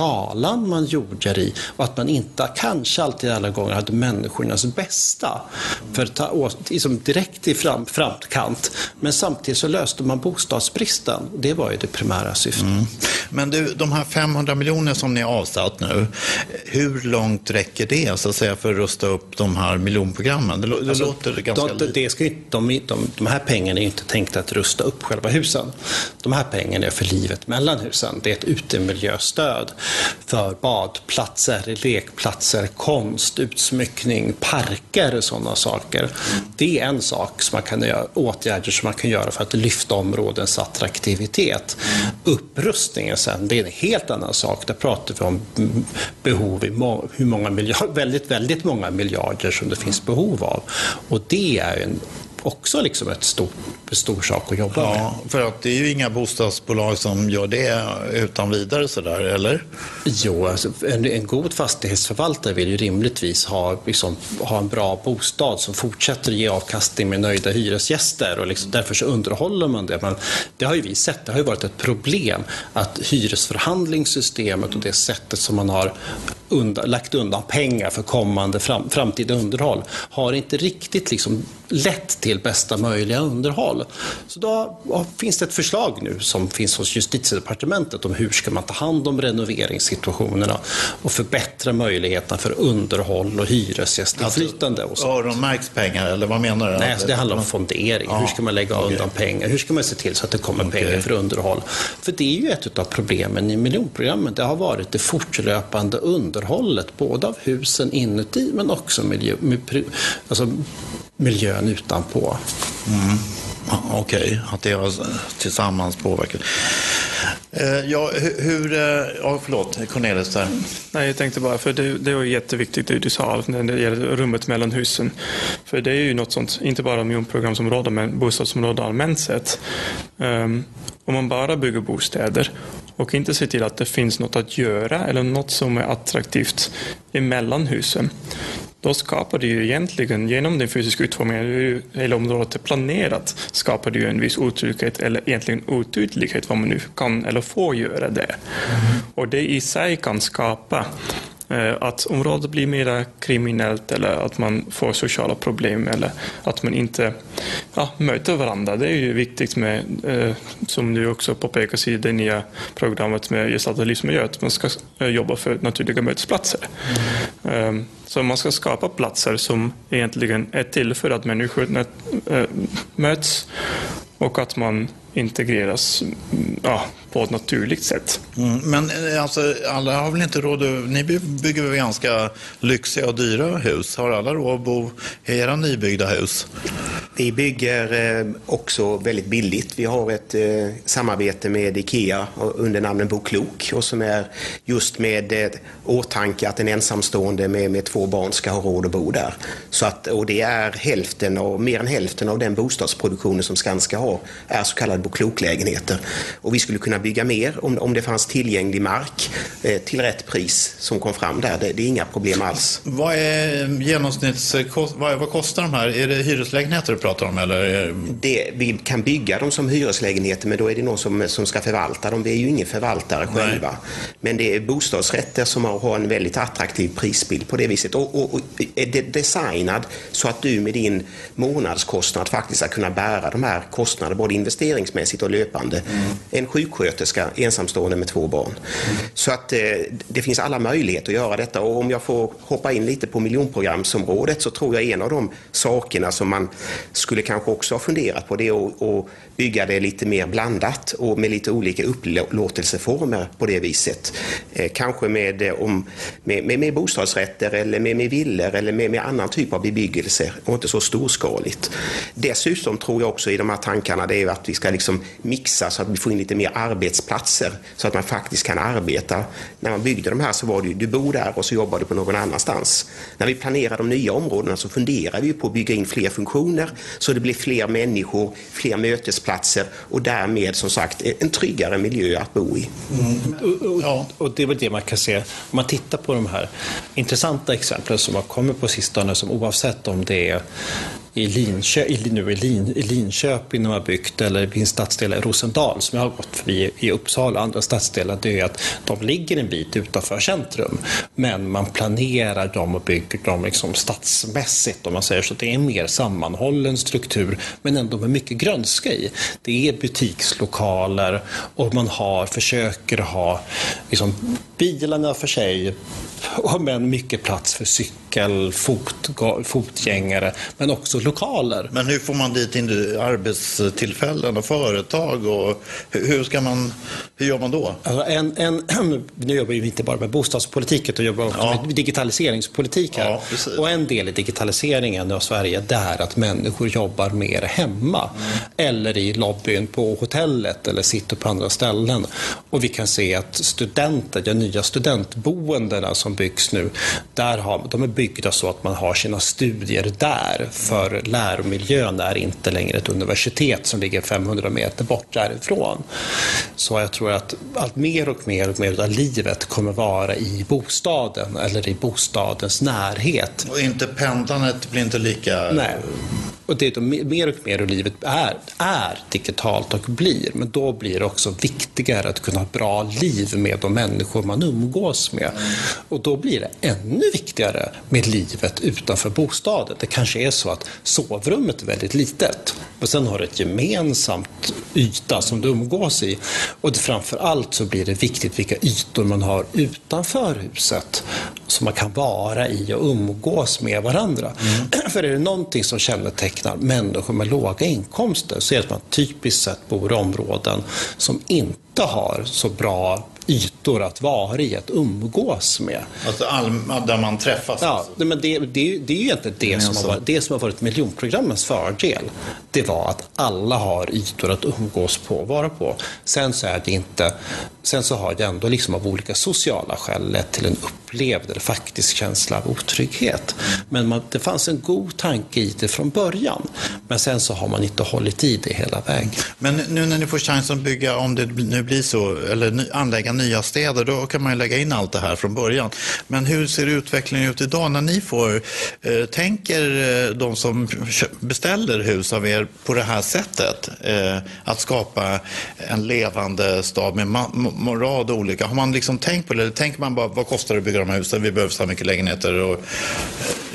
skalan man gjorde det i och att man inte, kanske alltid alla gånger, hade människornas bästa för att ta liksom direkt i fram, framkant. Men samtidigt så löste man bostadsbristen. Det var ju det primära syftet. Mm. Men du, de här 500 miljoner som ni har avsatt nu, hur långt räcker det så att säga för att rusta upp de här miljonprogrammen? Det, det alltså, låter ganska de, det ska, de, de, de här pengarna är inte tänkta att rusta upp själva husen. De här pengarna är för livet mellan husen. Det är ett utemiljöstöd för badplatser, lekplatser, konst, utsmyckning, parker och sådana saker. Det är en sak som man kan göra, åtgärder som man kan göra för att lyfta områdens attraktivitet. Upprustningen sen, det är en helt annan sak. Där pratar vi om behov i hur många miljarder, väldigt, väldigt många miljarder som det finns behov av. Och det är en också liksom ett stort, stor sak att jobba ja, med. För att det är ju inga bostadsbolag som gör det utan vidare sådär, eller? Jo, alltså, en, en, god fastighetsförvaltare vill ju rimligtvis ha, liksom, ha en bra bostad som fortsätter ge avkastning med nöjda hyresgäster och liksom, därför så underhåller man det. Men det har ju vi sett, det har ju varit ett problem att hyresförhandlingssystemet och det sättet som man har undan, lagt undan pengar för kommande fram, framtida underhåll har inte riktigt liksom lett till bästa möjliga underhåll. Så då finns det ett förslag nu som finns hos justitiedepartementet om hur ska man ta hand om renoveringssituationerna och förbättra möjligheterna för underhåll och hyresgästinflytande. Alltså, öronmärks pengar eller vad menar du? Nej, alltså det handlar om fondering. Ja, hur ska man lägga okay. undan pengar? Hur ska man se till så att det kommer okay. pengar för underhåll? För det är ju ett av problemen i miljonprogrammet. Det har varit det fortlöpande underhållet, både av husen inuti men också miljö, alltså miljön utanpå. Mm. Okej, okay. att det har tillsammans påverkat. Eh, ja, hur... Eh, ja, förlåt, Cornelis där. Nej, jag tänkte bara, för det, det var jätteviktigt det du sa när det gäller rummet mellan husen. För det är ju något sånt, inte bara miljonprogramsområden, men bostadsområden allmänt sett. Um, om man bara bygger bostäder och inte ser till att det finns något att göra eller något som är attraktivt emellan husen då skapar det ju egentligen, genom den fysiska utformningen, hur hela området är planerat, skapar ju en viss otrygghet eller egentligen otydlighet vad man nu kan eller får göra det. Mm. Och det i sig kan skapa att området blir mer kriminellt eller att man får sociala problem eller att man inte ja, möter varandra. Det är ju viktigt med, eh, som du också påpekas i det nya programmet med gestaltad livsmiljö, att man ska eh, jobba för naturliga mötesplatser. Mm. Så man ska skapa platser som egentligen är till för att människor möts och att man integreras ja, på ett naturligt sätt. Mm, men eh, alltså, alla har väl inte råd att... Ni bygger väl ganska lyxiga och dyra hus? Har alla råd att bo i era nybyggda hus? Vi bygger eh, också väldigt billigt. Vi har ett eh, samarbete med IKEA under namnet Bo Klok och som är just med åtanke att en ensamstående med, med två barn ska ha råd att bo där. Så att, och det är hälften och mer än hälften av den bostadsproduktionen som Skanska har är så kallade Bo Klok-lägenheter. Och vi skulle kunna bygga mer om, om det fanns tillgänglig mark eh, till rätt pris som kom fram där. Det, det är inga problem alls. Vad är genomsnitts... Vad, vad, kostar de här? Är det hyreslägenheter du pratar om? Eller? Det, vi kan bygga dem som hyreslägenheter men då är det någon som, som ska förvalta dem. Vi är ju ingen förvaltare själva. Nej. Men det är bostadsrätter som har en väldigt attraktiv prisbild på det viset. Och, och, och är designad så att du med din månadskostnad faktiskt ska kunna bära de här kostnaderna, både investeringsmässigt och löpande. Mm. En sjuksköterska ensamstående med två barn. Så att eh, det finns alla möjligheter att göra detta och om jag får hoppa in lite på miljonprogramsområdet så tror jag en av de sakerna som man skulle kanske också ha funderat på det är att bygga det lite mer blandat och med lite olika upplåtelseformer på det viset. Eh, kanske med, eh, om, med, med, med bostadsrätter eller med, med villor eller med, med annan typ av bebyggelse och inte så storskaligt. Dessutom tror jag också i de här tankarna det är att vi ska liksom mixa så att vi får in lite mer arbetsplatser så att man faktiskt kan arbeta. När man byggde de här så var det ju, du bor där och så jobbar du på någon annanstans. När vi planerar de nya områdena så funderar vi på att bygga in fler funktioner så det blir fler människor, fler mötesplatser och därmed som sagt en tryggare miljö att bo i. Mm. Och, och, det är väl det man kan se om man tittar på de här intressanta exemplen som har kommit på sistone som oavsett om det är i, Linkö, i, nu i, Lin, i Linköping de har byggt eller i en stadsdel i Rosendal som jag har gått förbi i Uppsala och andra stadsdelar, det är att de ligger en bit utanför centrum. Men man planerar dem och bygger dem liksom stadsmässigt om man säger så. Det är en mer sammanhållen struktur men ändå med mycket grönska i. Det är butikslokaler och man har, försöker ha liksom, bilarna för sig men mycket plats för cykel, fot, fotgängare, men också lokaler. Men hur får man dit arbetstillfällen och företag? Och hur, ska man, hur gör man då? Alltså en, en, nu jobbar vi inte bara med bostadspolitik utan jobbar också ja. med digitaliseringspolitik här. Ja, och en del i digitaliseringen av Sverige det är att människor jobbar mer hemma mm. eller i lobbyn på hotellet eller sitter på andra ställen. Och vi kan se att studenter, de nya studentboendena som byggs nu, där har, de är byggda så att man har sina studier där för läromiljön är inte längre ett universitet som ligger 500 meter bort därifrån. Så jag tror att allt mer och mer och mer av livet kommer vara i bostaden eller i bostadens närhet. Och inte pendlandet blir inte lika... Nej. Och det är mer och mer hur livet är, är digitalt och blir. Men då blir det också viktigare att kunna ha ett bra liv med de människor man umgås med. Och då blir det ännu viktigare med livet utanför bostaden. Det kanske är så att sovrummet är väldigt litet. Och sen har du ett gemensamt yta som du umgås i. Och framför allt så blir det viktigt vilka ytor man har utanför huset som man kan vara i och umgås med varandra. Mm. För är det någonting som kännetecknar människor med låga inkomster så är det att man typiskt sett bor i områden som inte har så bra ytor att vara i, att umgås med. Alltså all, där man träffas? Ja, alltså. men det, det, det är ju egentligen det som, har varit, det som har varit miljonprogrammets fördel. Det var att alla har ytor att umgås på och vara på. Sen så är det inte, sen så har det ändå liksom av olika sociala skäl lett till en upplevd eller faktisk känsla av otrygghet. Men man, det fanns en god tanke i det från början. Men sen så har man inte hållit i det hela vägen. Men nu när ni får chansen att bygga, om det nu blir så, eller anlägga nya städer, då kan man ju lägga in allt det här från början. Men hur ser utvecklingen ut idag när ni får, eh, tänker eh, de som beställer hus av er på det här sättet? Eh, att skapa en levande stad med en rad olika, har man liksom tänkt på det? Eller tänker man bara, vad kostar det att bygga de här husen? Vi behöver så här mycket lägenheter. Och,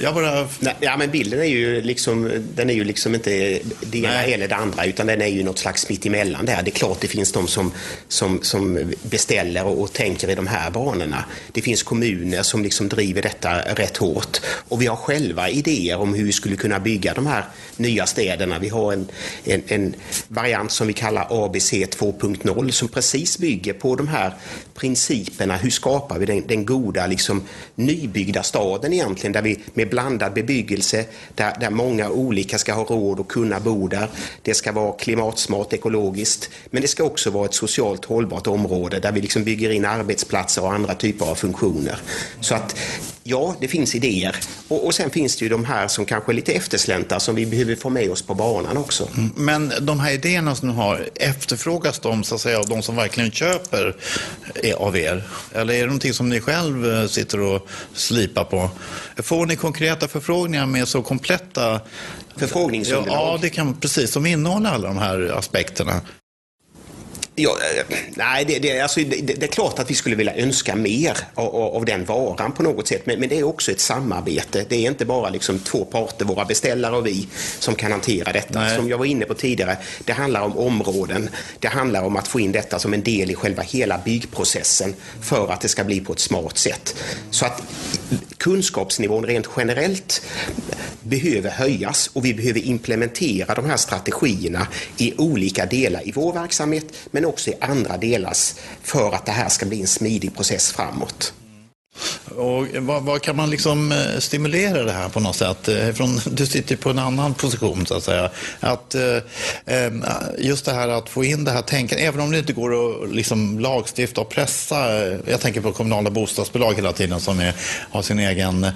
jag bara... Nej, ja, men bilden är ju liksom, den är ju liksom inte det ena eller det andra, utan den är ju något slags mitt emellan där. Det är klart det finns de som, som, som beställer gäller och, och tänker i de här banorna. Det finns kommuner som liksom driver detta rätt hårt och vi har själva idéer om hur vi skulle kunna bygga de här nya städerna. Vi har en, en, en variant som vi kallar ABC 2.0 som precis bygger på de här principerna. Hur skapar vi den, den goda liksom, nybyggda staden egentligen där vi med blandad bebyggelse där, där många olika ska ha råd att kunna bo där. Det ska vara klimatsmart, ekologiskt men det ska också vara ett socialt hållbart område där vi liksom bygger in arbetsplatser och andra typer av funktioner. Så att ja, det finns idéer. Och, och sen finns det ju de här som kanske är lite eftersläntar som vi behöver få med oss på banan också. Mm, men de här idéerna som du har, efterfrågas de så att säga av de som verkligen köper av er? Eller är det någonting som ni själv eh, sitter och slipar på? Får ni konkreta förfrågningar med så kompletta Förfrågningsunderlag? Ja, det kan precis, som innehåller alla de här aspekterna. Ja, eh, nej, det, det, alltså, det, det, är klart att vi skulle vilja önska mer av, av den varan på något sätt. Men, men, det är också ett samarbete. Det är inte bara liksom två parter, våra beställare och vi, som kan hantera detta. Nej. Som jag var inne på tidigare, det handlar om områden. Det handlar om att få in detta som en del i själva hela byggprocessen för att det ska bli på ett smart sätt. Så att kunskapsnivån rent generellt behöver höjas och vi behöver implementera de här strategierna i olika delar i vår verksamhet men men också i andra delar för att det här ska bli en smidig process framåt. Och vad, vad, kan man liksom eh, stimulera det här på något sätt? Eh, från, du sitter på en annan position så att säga. Att, eh, eh just det här att få in det här tänkandet, även om det inte går att liksom lagstifta och pressa. Jag tänker på kommunala bostadsbolag hela tiden som är, har sin egen eh,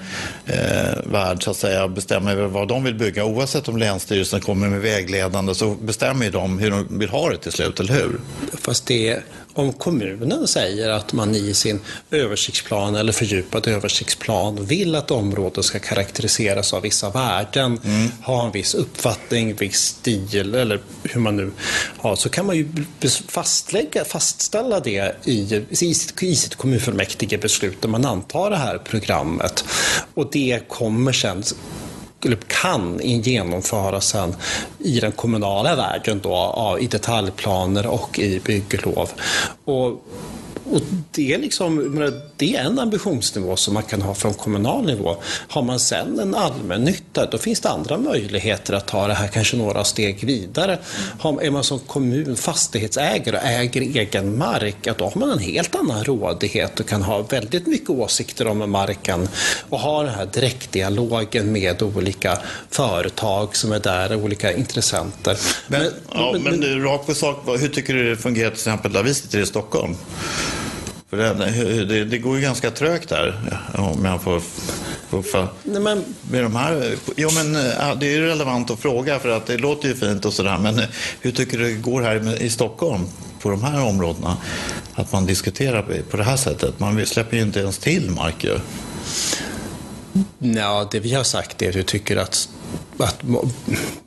värld så att säga. och Bestämmer över vad de vill bygga. Oavsett om Länsstyrelsen kommer med vägledande så bestämmer ju de hur de vill ha det till slut, eller hur? Fast det om kommunen säger att man i sin översiktsplan eller fördjupad översiktsplan vill att området ska karaktäriseras av vissa värden, mm. ha en viss uppfattning, viss stil eller hur man nu har, så kan man ju fastlägga, fastställa det i, i, sitt, i sitt kommunfullmäktige beslut där man antar det här programmet. Och det kommer sen kan genomföras sen i den kommunala världen då, i detaljplaner och i bygglov. Och och det, är liksom, det är en ambitionsnivå som man kan ha från kommunal nivå. Har man sen en allmännytta, då finns det andra möjligheter att ta det här kanske några steg vidare. är man som kommun fastighetsägare och äger egen mark, då har man en helt annan rådighet och kan ha väldigt mycket åsikter om marken och ha den här direktdialogen med olika företag som är där, olika intressenter. Men, men, ja, men, men rakt på sak, hur tycker du det fungerar till exempel där vi sitter i Stockholm? För det, det, det, går ju ganska trögt där, om jag får puffa. Nej, men... Med de här, jo, men, det är ju relevant att fråga, för att det låter ju fint och sådär. Men hur tycker du det går här i Stockholm, på de här områdena? Att man diskuterar på det här sättet. Man släpper ju inte ens till mark ju. Ja, det vi har sagt är att vi tycker att att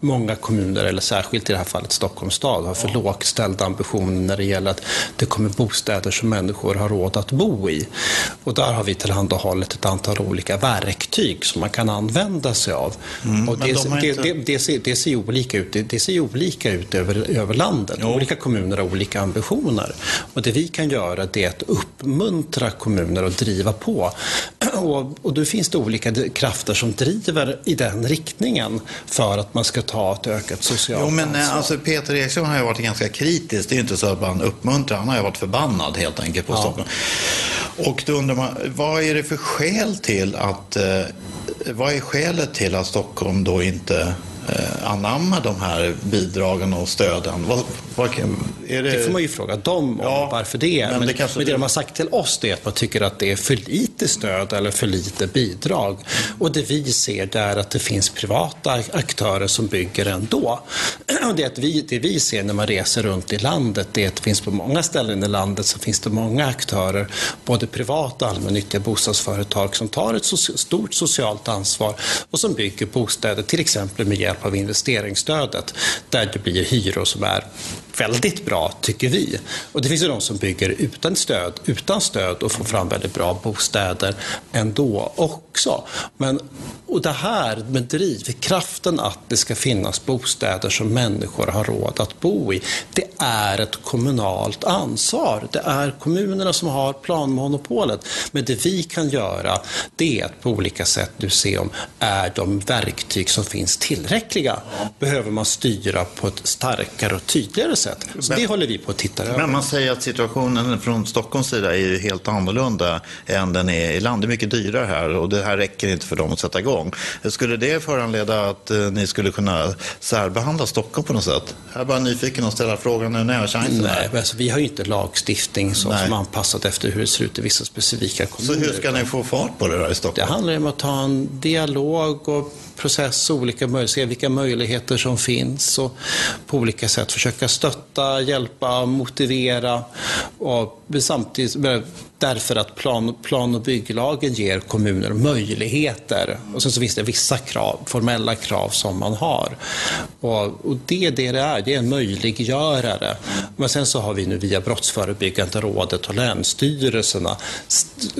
många kommuner, eller särskilt i det här fallet Stockholms stad, har för lågt ställda ambitioner när det gäller att det kommer bostäder som människor har råd att bo i. Och där har vi tillhandahållit ett antal olika verktyg som man kan använda sig av. Mm, och det, de inte... det, det, ser, det ser olika ut, det, ser olika ut över, över landet. Jo. Olika kommuner har olika ambitioner. Och det vi kan göra det är att uppmuntra kommuner att driva på. Och, och då finns det olika krafter som driver i den riktningen för att man ska ta ett ökat socialt jo, men, ansvar. Alltså, Peter Eriksson har ju varit ganska kritisk. Det är ju inte så att man uppmuntrar. Han har ju varit förbannad helt enkelt på ja. Stockholm. Och då undrar man, vad är det för skäl till att eh, vad är skälet till att Stockholm då inte anamma de här bidragen och stöden? Vad, vad, det... det får man ju fråga dem om ja, varför det är. Men, men, det, kanske... men det de har sagt till oss är att man tycker att det är för lite stöd eller för lite bidrag. Och det vi ser det är att det finns privata aktörer som bygger ändå. Och det, att vi, det vi ser när man reser runt i landet det är att det finns på många ställen i landet så finns det många aktörer, både privata och allmännyttiga bostadsföretag som tar ett so stort socialt ansvar och som bygger bostäder, till exempel med hjälp av investeringsstödet, där det blir hyror som är väldigt bra, tycker vi. Och det finns ju de som bygger utan stöd, utan stöd och får fram väldigt bra bostäder ändå också. Men, och det här med drivkraften att det ska finnas bostäder som människor har råd att bo i, det är ett kommunalt ansvar. Det är kommunerna som har planmonopolet. Men det vi kan göra, det är att på olika sätt nu se om är de verktyg som finns tillräckliga? Behöver man styra på ett starkare och tydligare sätt. Så men, det håller vi på att titta över. Men man säger att situationen från Stockholms sida är helt annorlunda än den är i land. Det är mycket dyrare här och det här räcker inte för dem att sätta igång. Skulle det föranleda att eh, ni skulle kunna särbehandla Stockholm på något sätt? Jag är bara nyfiken att ställa frågan nu när jag har chansen. Nej, alltså, vi har ju inte lagstiftning som, som anpassat efter hur det ser ut i vissa specifika kommuner. Så hur ska ni få fart på det då i Stockholm? Det handlar om att ta en dialog och process, olika möjligheter, se vilka möjligheter som finns och på olika sätt försöka stötta, hjälpa, motivera och samtidigt Därför att plan, plan och bygglagen ger kommuner möjligheter. Och sen så finns det vissa krav, formella krav som man har. Och, och det är det det är, det är en möjliggörare. Men sen så har vi nu via Brottsförebyggande rådet och länsstyrelserna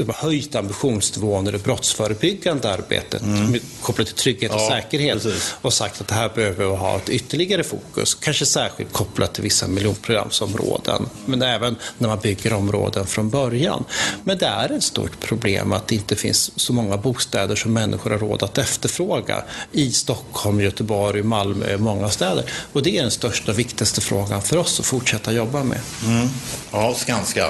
höjt ambitionsnivån i det brottsförebyggande arbetet mm. kopplat till trygghet och ja, säkerhet precis. och sagt att det här behöver ha ett ytterligare fokus, kanske särskilt kopplat till vissa miljonprogramsområden, men även när man bygger områden från början. Men det är ett stort problem att det inte finns så många bostäder som människor har råd att efterfråga i Stockholm, Göteborg, Malmö, många städer. Och det är den största och viktigaste frågan för oss att fortsätta jobba med. Mm. Ja, Skanska.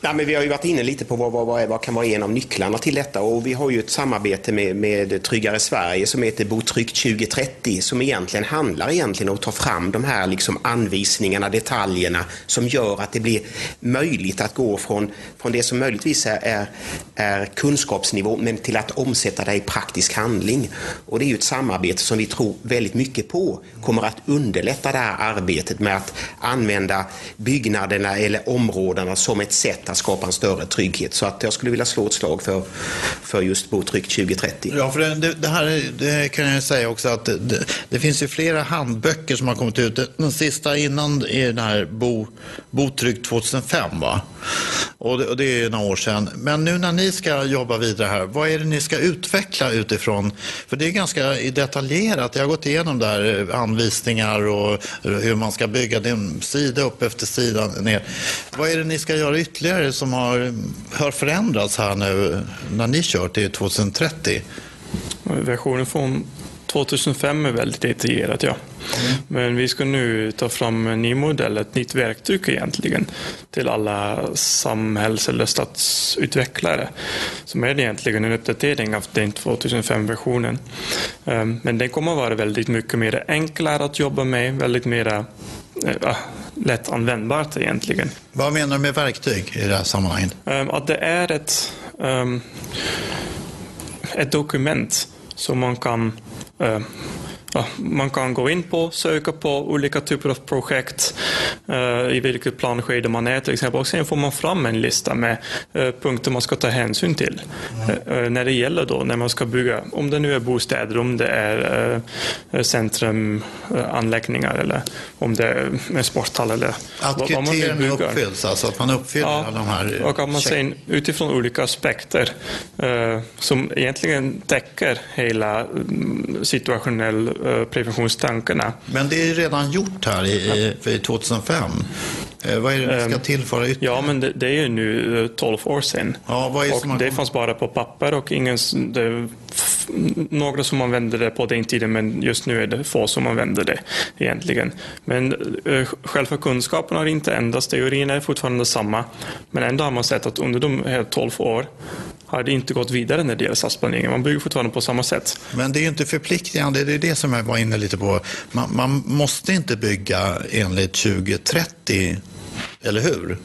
Nej, men vi har ju varit inne lite på vad, vad, vad, vad kan vara en av nycklarna till detta och vi har ju ett samarbete med, med Tryggare Sverige som heter Bo tryggt 2030 som egentligen handlar egentligen om att ta fram de här liksom anvisningarna, detaljerna som gör att det blir möjligt att gå från, från det som möjligtvis är, är, är kunskapsnivå men till att omsätta det i praktisk handling. Och det är ju ett samarbete som vi tror väldigt mycket på kommer att underlätta det här arbetet med att använda byggnaderna eller områdena som ett sätt att skapa en större trygghet. Så att jag skulle vilja slå ett slag för, för just Botryck 2030. Ja, för det, det här det kan jag säga också att det, det, finns ju flera handböcker som har kommit ut. Den sista innan är den här Bo, Bo 2005 va? Och det, och det är några år sedan. Men nu när ni ska jobba vidare här, vad är det ni ska utveckla utifrån? För det är ganska detaljerat. Jag har gått igenom där eh, anvisningar och eh, hur man ska bygga. Det är sida upp efter sida ner. Vad är det ni ska göra ytterligare som har, har förändrats här nu när ni kör till 2030? Versionen från 2005 är väldigt detaljerat, ja. Mm. Men vi ska nu ta fram en ny modell, ett nytt verktyg egentligen, till alla samhälls eller stadsutvecklare. Som är egentligen en uppdatering av den 2005-versionen. Ehm, men den kommer att vara väldigt mycket mer enklare att jobba med, väldigt mer äh, lätt användbart egentligen. Vad menar du med verktyg i det här sammanhanget? Ehm, att det är ett, um, ett dokument som man kan ja, man kan gå in på, söka på olika typer av projekt, uh, i vilket planskede man är till exempel. Och sen får man fram en lista med uh, punkter man ska ta hänsyn till. Uh, när det gäller då när man ska bygga, om det nu är bostäder, om det är centrumanläggningar eller om det är en sporthall eller att vad, vad man vill bygga. uppfylls, alltså att man uppfyller ja, de här... Och att man sen utifrån olika aspekter som egentligen täcker hela um, situationell Eh, preventionstankarna. Men det är redan gjort här i, i 2005. Eh, vad är det ni ska ehm, tillföra ytterligare? Ja, men det, det är ju nu 12 eh, år sedan. Ja, vad är och det, det fanns bara på papper och ingen, det, några som använde det på den tiden men just nu är det få som använder det egentligen. Men själva kunskapen har inte ändrats, teorin är fortfarande samma. Men ändå har man sett att under de här 12 år har det inte gått vidare när det gäller stadsplaneringen. Man bygger fortfarande på samma sätt. Men det är ju inte förpliktigande, det är det som jag var inne lite på. Man, man måste inte bygga enligt 2030, eller hur?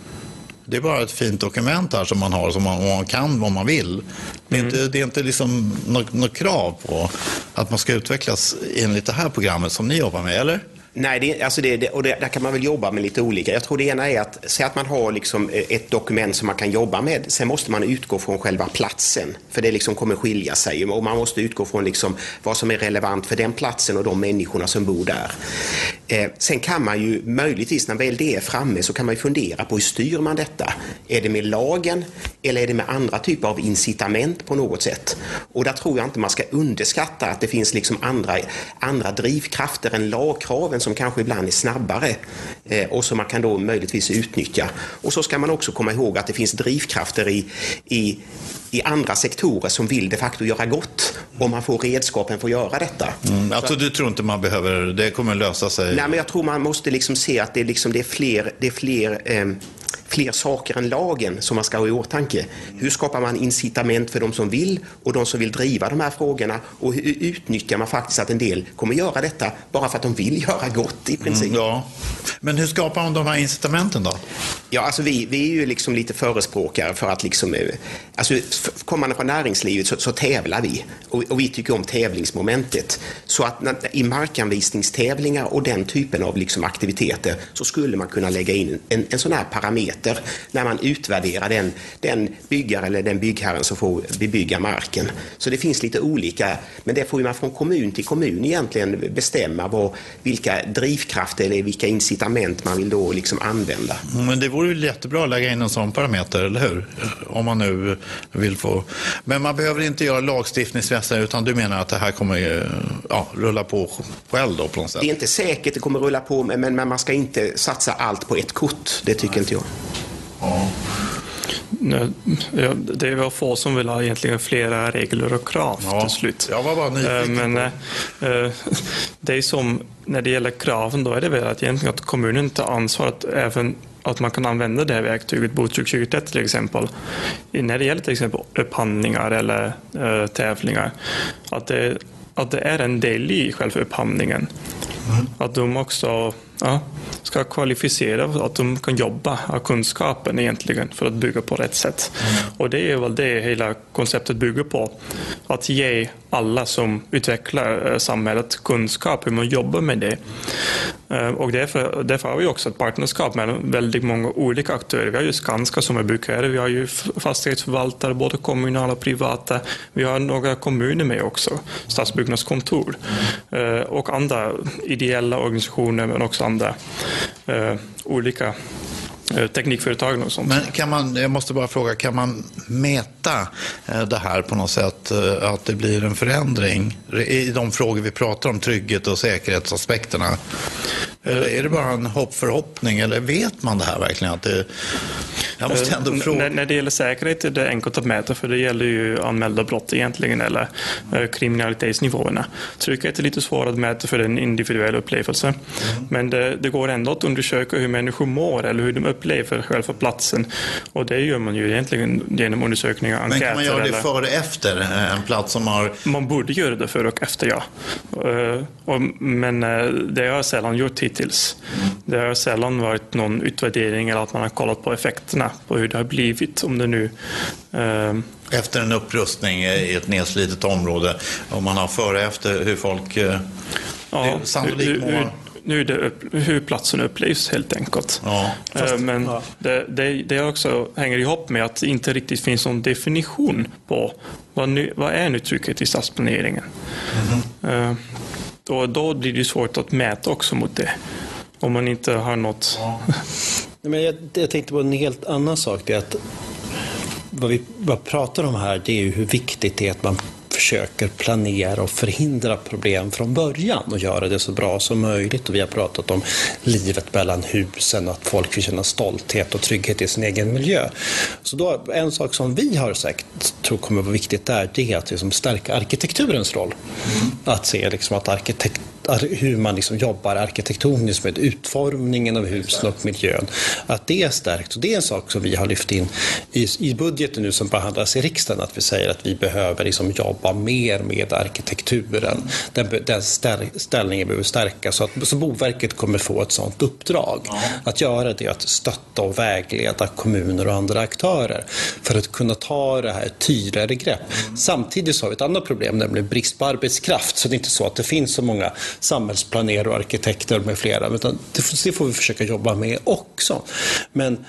Det är bara ett fint dokument här som man har, som man, man kan vad man vill. Det är mm. inte, det är inte liksom något, något krav på att man ska utvecklas enligt det här programmet som ni jobbar med, eller? Nej, det, alltså det, det, och det, där kan man väl jobba med lite olika. Jag tror det ena är att säga att man har liksom eh, ett dokument som man kan jobba med. Sen måste man utgå från själva platsen, för det liksom kommer skilja sig. Och man måste utgå från liksom vad som är relevant för den platsen och de människorna som bor där. Eh, sen kan man ju möjligtvis, när väl det är framme, så kan man ju fundera på hur styr man detta? Är det med lagen eller är det med andra typer av incitament på något sätt? Och där tror jag inte man ska underskatta att det finns liksom andra, andra drivkrafter än lagkraven som kanske ibland är snabbare eh, och som man kan då möjligtvis utnyttja. Och så ska man också komma ihåg att det finns drivkrafter i, i, i andra sektorer som vill de facto göra gott om man får redskapen för att göra detta. Mm, alltså du tror inte man behöver, det kommer lösa sig? Nej, men jag tror man måste liksom se att det är, liksom, det är fler, det är fler eh, fler saker än lagen som man ska ha i åtanke. Hur skapar man incitament för de som vill och de som vill driva de här frågorna och hur utnyttjar man faktiskt att en del kommer göra detta bara för att de vill göra gott i princip. Mm, ja. Men hur skapar man de här incitamenten då? Ja, alltså vi, vi är ju liksom lite förespråkare för att liksom, eh, alltså kommande från näringslivet så, så tävlar vi och, och, vi tycker om tävlingsmomentet. Så att när, i markanvisningstävlingar och den typen av liksom aktiviteter så skulle man kunna lägga in en, en sån här parameter parameter när man utvärderar den, den byggare eller den byggherren som får bebygga marken. Så det finns lite olika, men det får man från kommun till kommun egentligen bestämma vad, vilka drivkrafter eller vilka incitament man vill då liksom använda. Men det vore ju jättebra att lägga in en sån parameter, eller hur? Om man nu vill få... Men man behöver inte göra lagstiftningsväsen utan du menar att det här kommer ja, rulla på själv då på något sätt? Det är inte säkert det kommer rulla på, men, men man ska inte satsa allt på ett kort. Det tycker Nej. inte jag. Ja, det var få som vill ha egentligen flera regler och krav ja, till slut. Jag var bara nyfiken. Eh, men äh, det är som när det gäller kraven, då är det väl att egentligen att kommunen tar ansvar att även att man kan använda det här verktyget, Botrygg 2021 till exempel, när det gäller till exempel upphandlingar eller äh, tävlingar, att det, att det är en del i själva upphandlingen. Mm. Att de också ja, ska kvalificera att de kan jobba, ha kunskapen egentligen för att bygga på rätt sätt. Mm. Och det är väl det hela konceptet bygger på. Att ge alla som utvecklar eh, samhället kunskap hur man jobbar med det. Eh, och därför, därför har vi också ett partnerskap med väldigt många olika aktörer. Vi har ju Skanska som är byggherre, vi har ju fastighetsförvaltare, både kommunala och privata. Vi har några kommuner med också, stadsbyggnadskontor mm. och andra ideella organisationer men också andra olika Eh, teknikföretagen och sånt. Men kan man, jag måste bara fråga, kan man mäta eh, det här på något sätt? Eh, att det blir en förändring i de frågor vi pratar om, trygghet och säkerhetsaspekterna? Eller är det bara en hopp förhoppning eller vet man det här verkligen? Att det, jag måste ändå fråga. När, när det gäller säkerhet är det enkelt att mäta för det gäller ju anmälda brott egentligen eller kriminalitetsnivåerna. Trygghet är lite svårare att mäta för en individuell upplevelse. Mm. Men det, det, går ändå att undersöka hur människor mår eller hur de upplever själva platsen. Och det gör man ju egentligen genom undersökningar enkäter. Men kan man göra det före efter en plats som har... Man borde göra det före och efter, ja. Och, men uh, det har jag sällan gjort hittills. Det har sällan varit någon utvärdering eller att man har kollat på effekterna på hur det har blivit. Om det nu efter en upprustning i ett nedslitet område, om man har före och efter hur folk ja, sannolikt mår nu det upp, hur platsen upplevs helt enkelt. Ja, eh, fast, Men ja. det, det, det också hänger ihop med att det inte riktigt finns någon definition på vad, nu, vad är nu trycket i stadsplaneringen. Mm. Då, då blir det svårt att mäta också mot det. Om man inte har något... Ja. Men jag, jag tänkte på en helt annan sak. Det är att vad vi vad pratar om här det är ju hur viktigt det är att man försöker planera och förhindra problem från början och göra det så bra som möjligt. Och vi har pratat om livet mellan husen, att folk vill känna stolthet och trygghet i sin egen miljö. Så då, en sak som vi har sagt tror kommer vara viktigt där, det är att liksom stärka arkitekturens roll. Mm. Att se liksom att arkitekt hur man liksom jobbar arkitektoniskt med utformningen av husen och miljön. Att det är stärkt. Och det är en sak som vi har lyft in i, i budgeten nu som behandlas i riksdagen. Att vi säger att vi behöver liksom jobba mer med arkitekturen. Den, den ställningen behöver stärkas. Så, att, så Boverket kommer få ett sådant uppdrag. Ja. Att göra det, att stötta och vägleda kommuner och andra aktörer för att kunna ta det här tydligare grepp. Mm. Samtidigt så har vi ett annat problem, nämligen brist på arbetskraft. Så det är inte så att det finns så många samhällsplanerare och arkitekter med flera. Utan det får vi försöka jobba med också. Men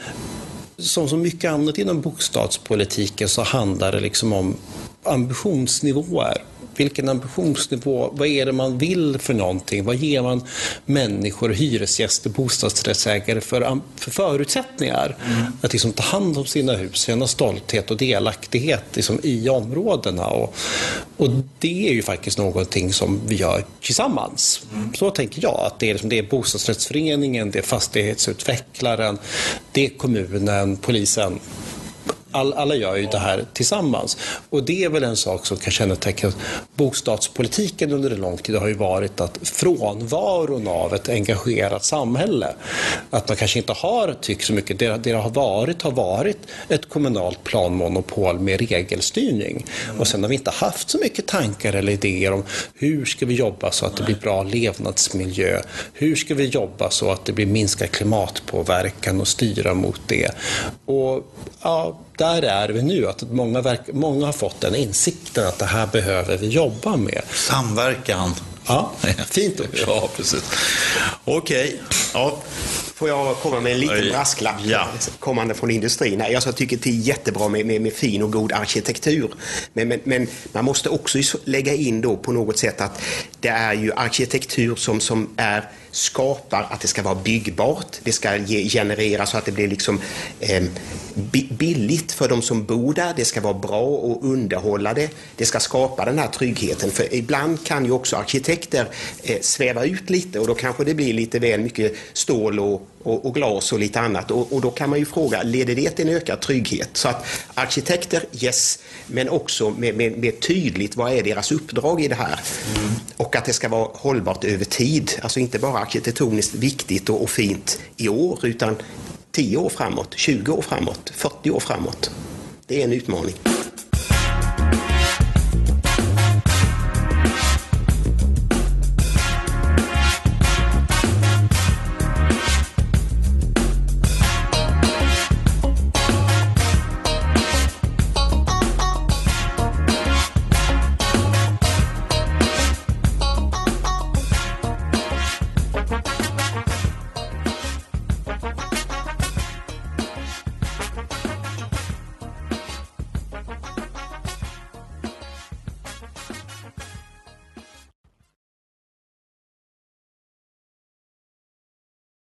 som så mycket annat inom bostadspolitiken så handlar det liksom om ambitionsnivåer vilken ambitionsnivå, vad är det man vill för någonting? Vad ger man människor, hyresgäster, bostadsrättsägare för, för förutsättningar? Mm. Att liksom ta hand om sina hus, känna stolthet och delaktighet liksom i områdena. Och, och det är ju faktiskt någonting som vi gör tillsammans. Mm. Så tänker jag, att det är, liksom, det är bostadsrättsföreningen, det är fastighetsutvecklaren, det är kommunen, polisen, all, alla gör ju det här tillsammans. Och det är väl en sak som kan känneteckna bostadspolitiken under en lång tid har ju varit att frånvaron av ett engagerat samhälle. Att man kanske inte har tyckt så mycket. Det, det har varit har varit ett kommunalt planmonopol med regelstyrning. Och sen har vi inte haft så mycket tankar eller idéer om hur ska vi jobba så att det blir bra levnadsmiljö? Hur ska vi jobba så att det blir minskad klimatpåverkan och styra mot det? Och ja, där är vi nu. Att många, verk, många har fått den insikten att det här behöver vi jobba med. Samverkan. Ja, fint ord. ja, precis. Okej. Okay. Ja. Får jag komma med en liten brasklapp ja. kommande från industrin? Jag tycker det är jättebra med, med, med fin och god arkitektur. Men, men, men, man måste också lägga in då på något sätt att det är ju arkitektur som, som är skapar att det ska vara byggbart. Det ska ge, generera så att det blir liksom eh, billigt för de som bor där. Det ska vara bra att underhålla det. Det ska skapa den här tryggheten. För ibland kan ju också arkitekter eh, sväva ut lite och då kanske det blir lite väl mycket stål och, och, och glas och lite annat. Och, och, då kan man ju fråga, leder det till en ökad trygghet? Så att arkitekter, yes, men också med, med, med tydligt, vad är deras uppdrag i det här? Mm. Och att det ska vara hållbart över tid. Alltså inte bara arkitektoniskt viktigt och, och fint i år, utan 10 år framåt, 20 år framåt, 40 år framåt. Det är en utmaning.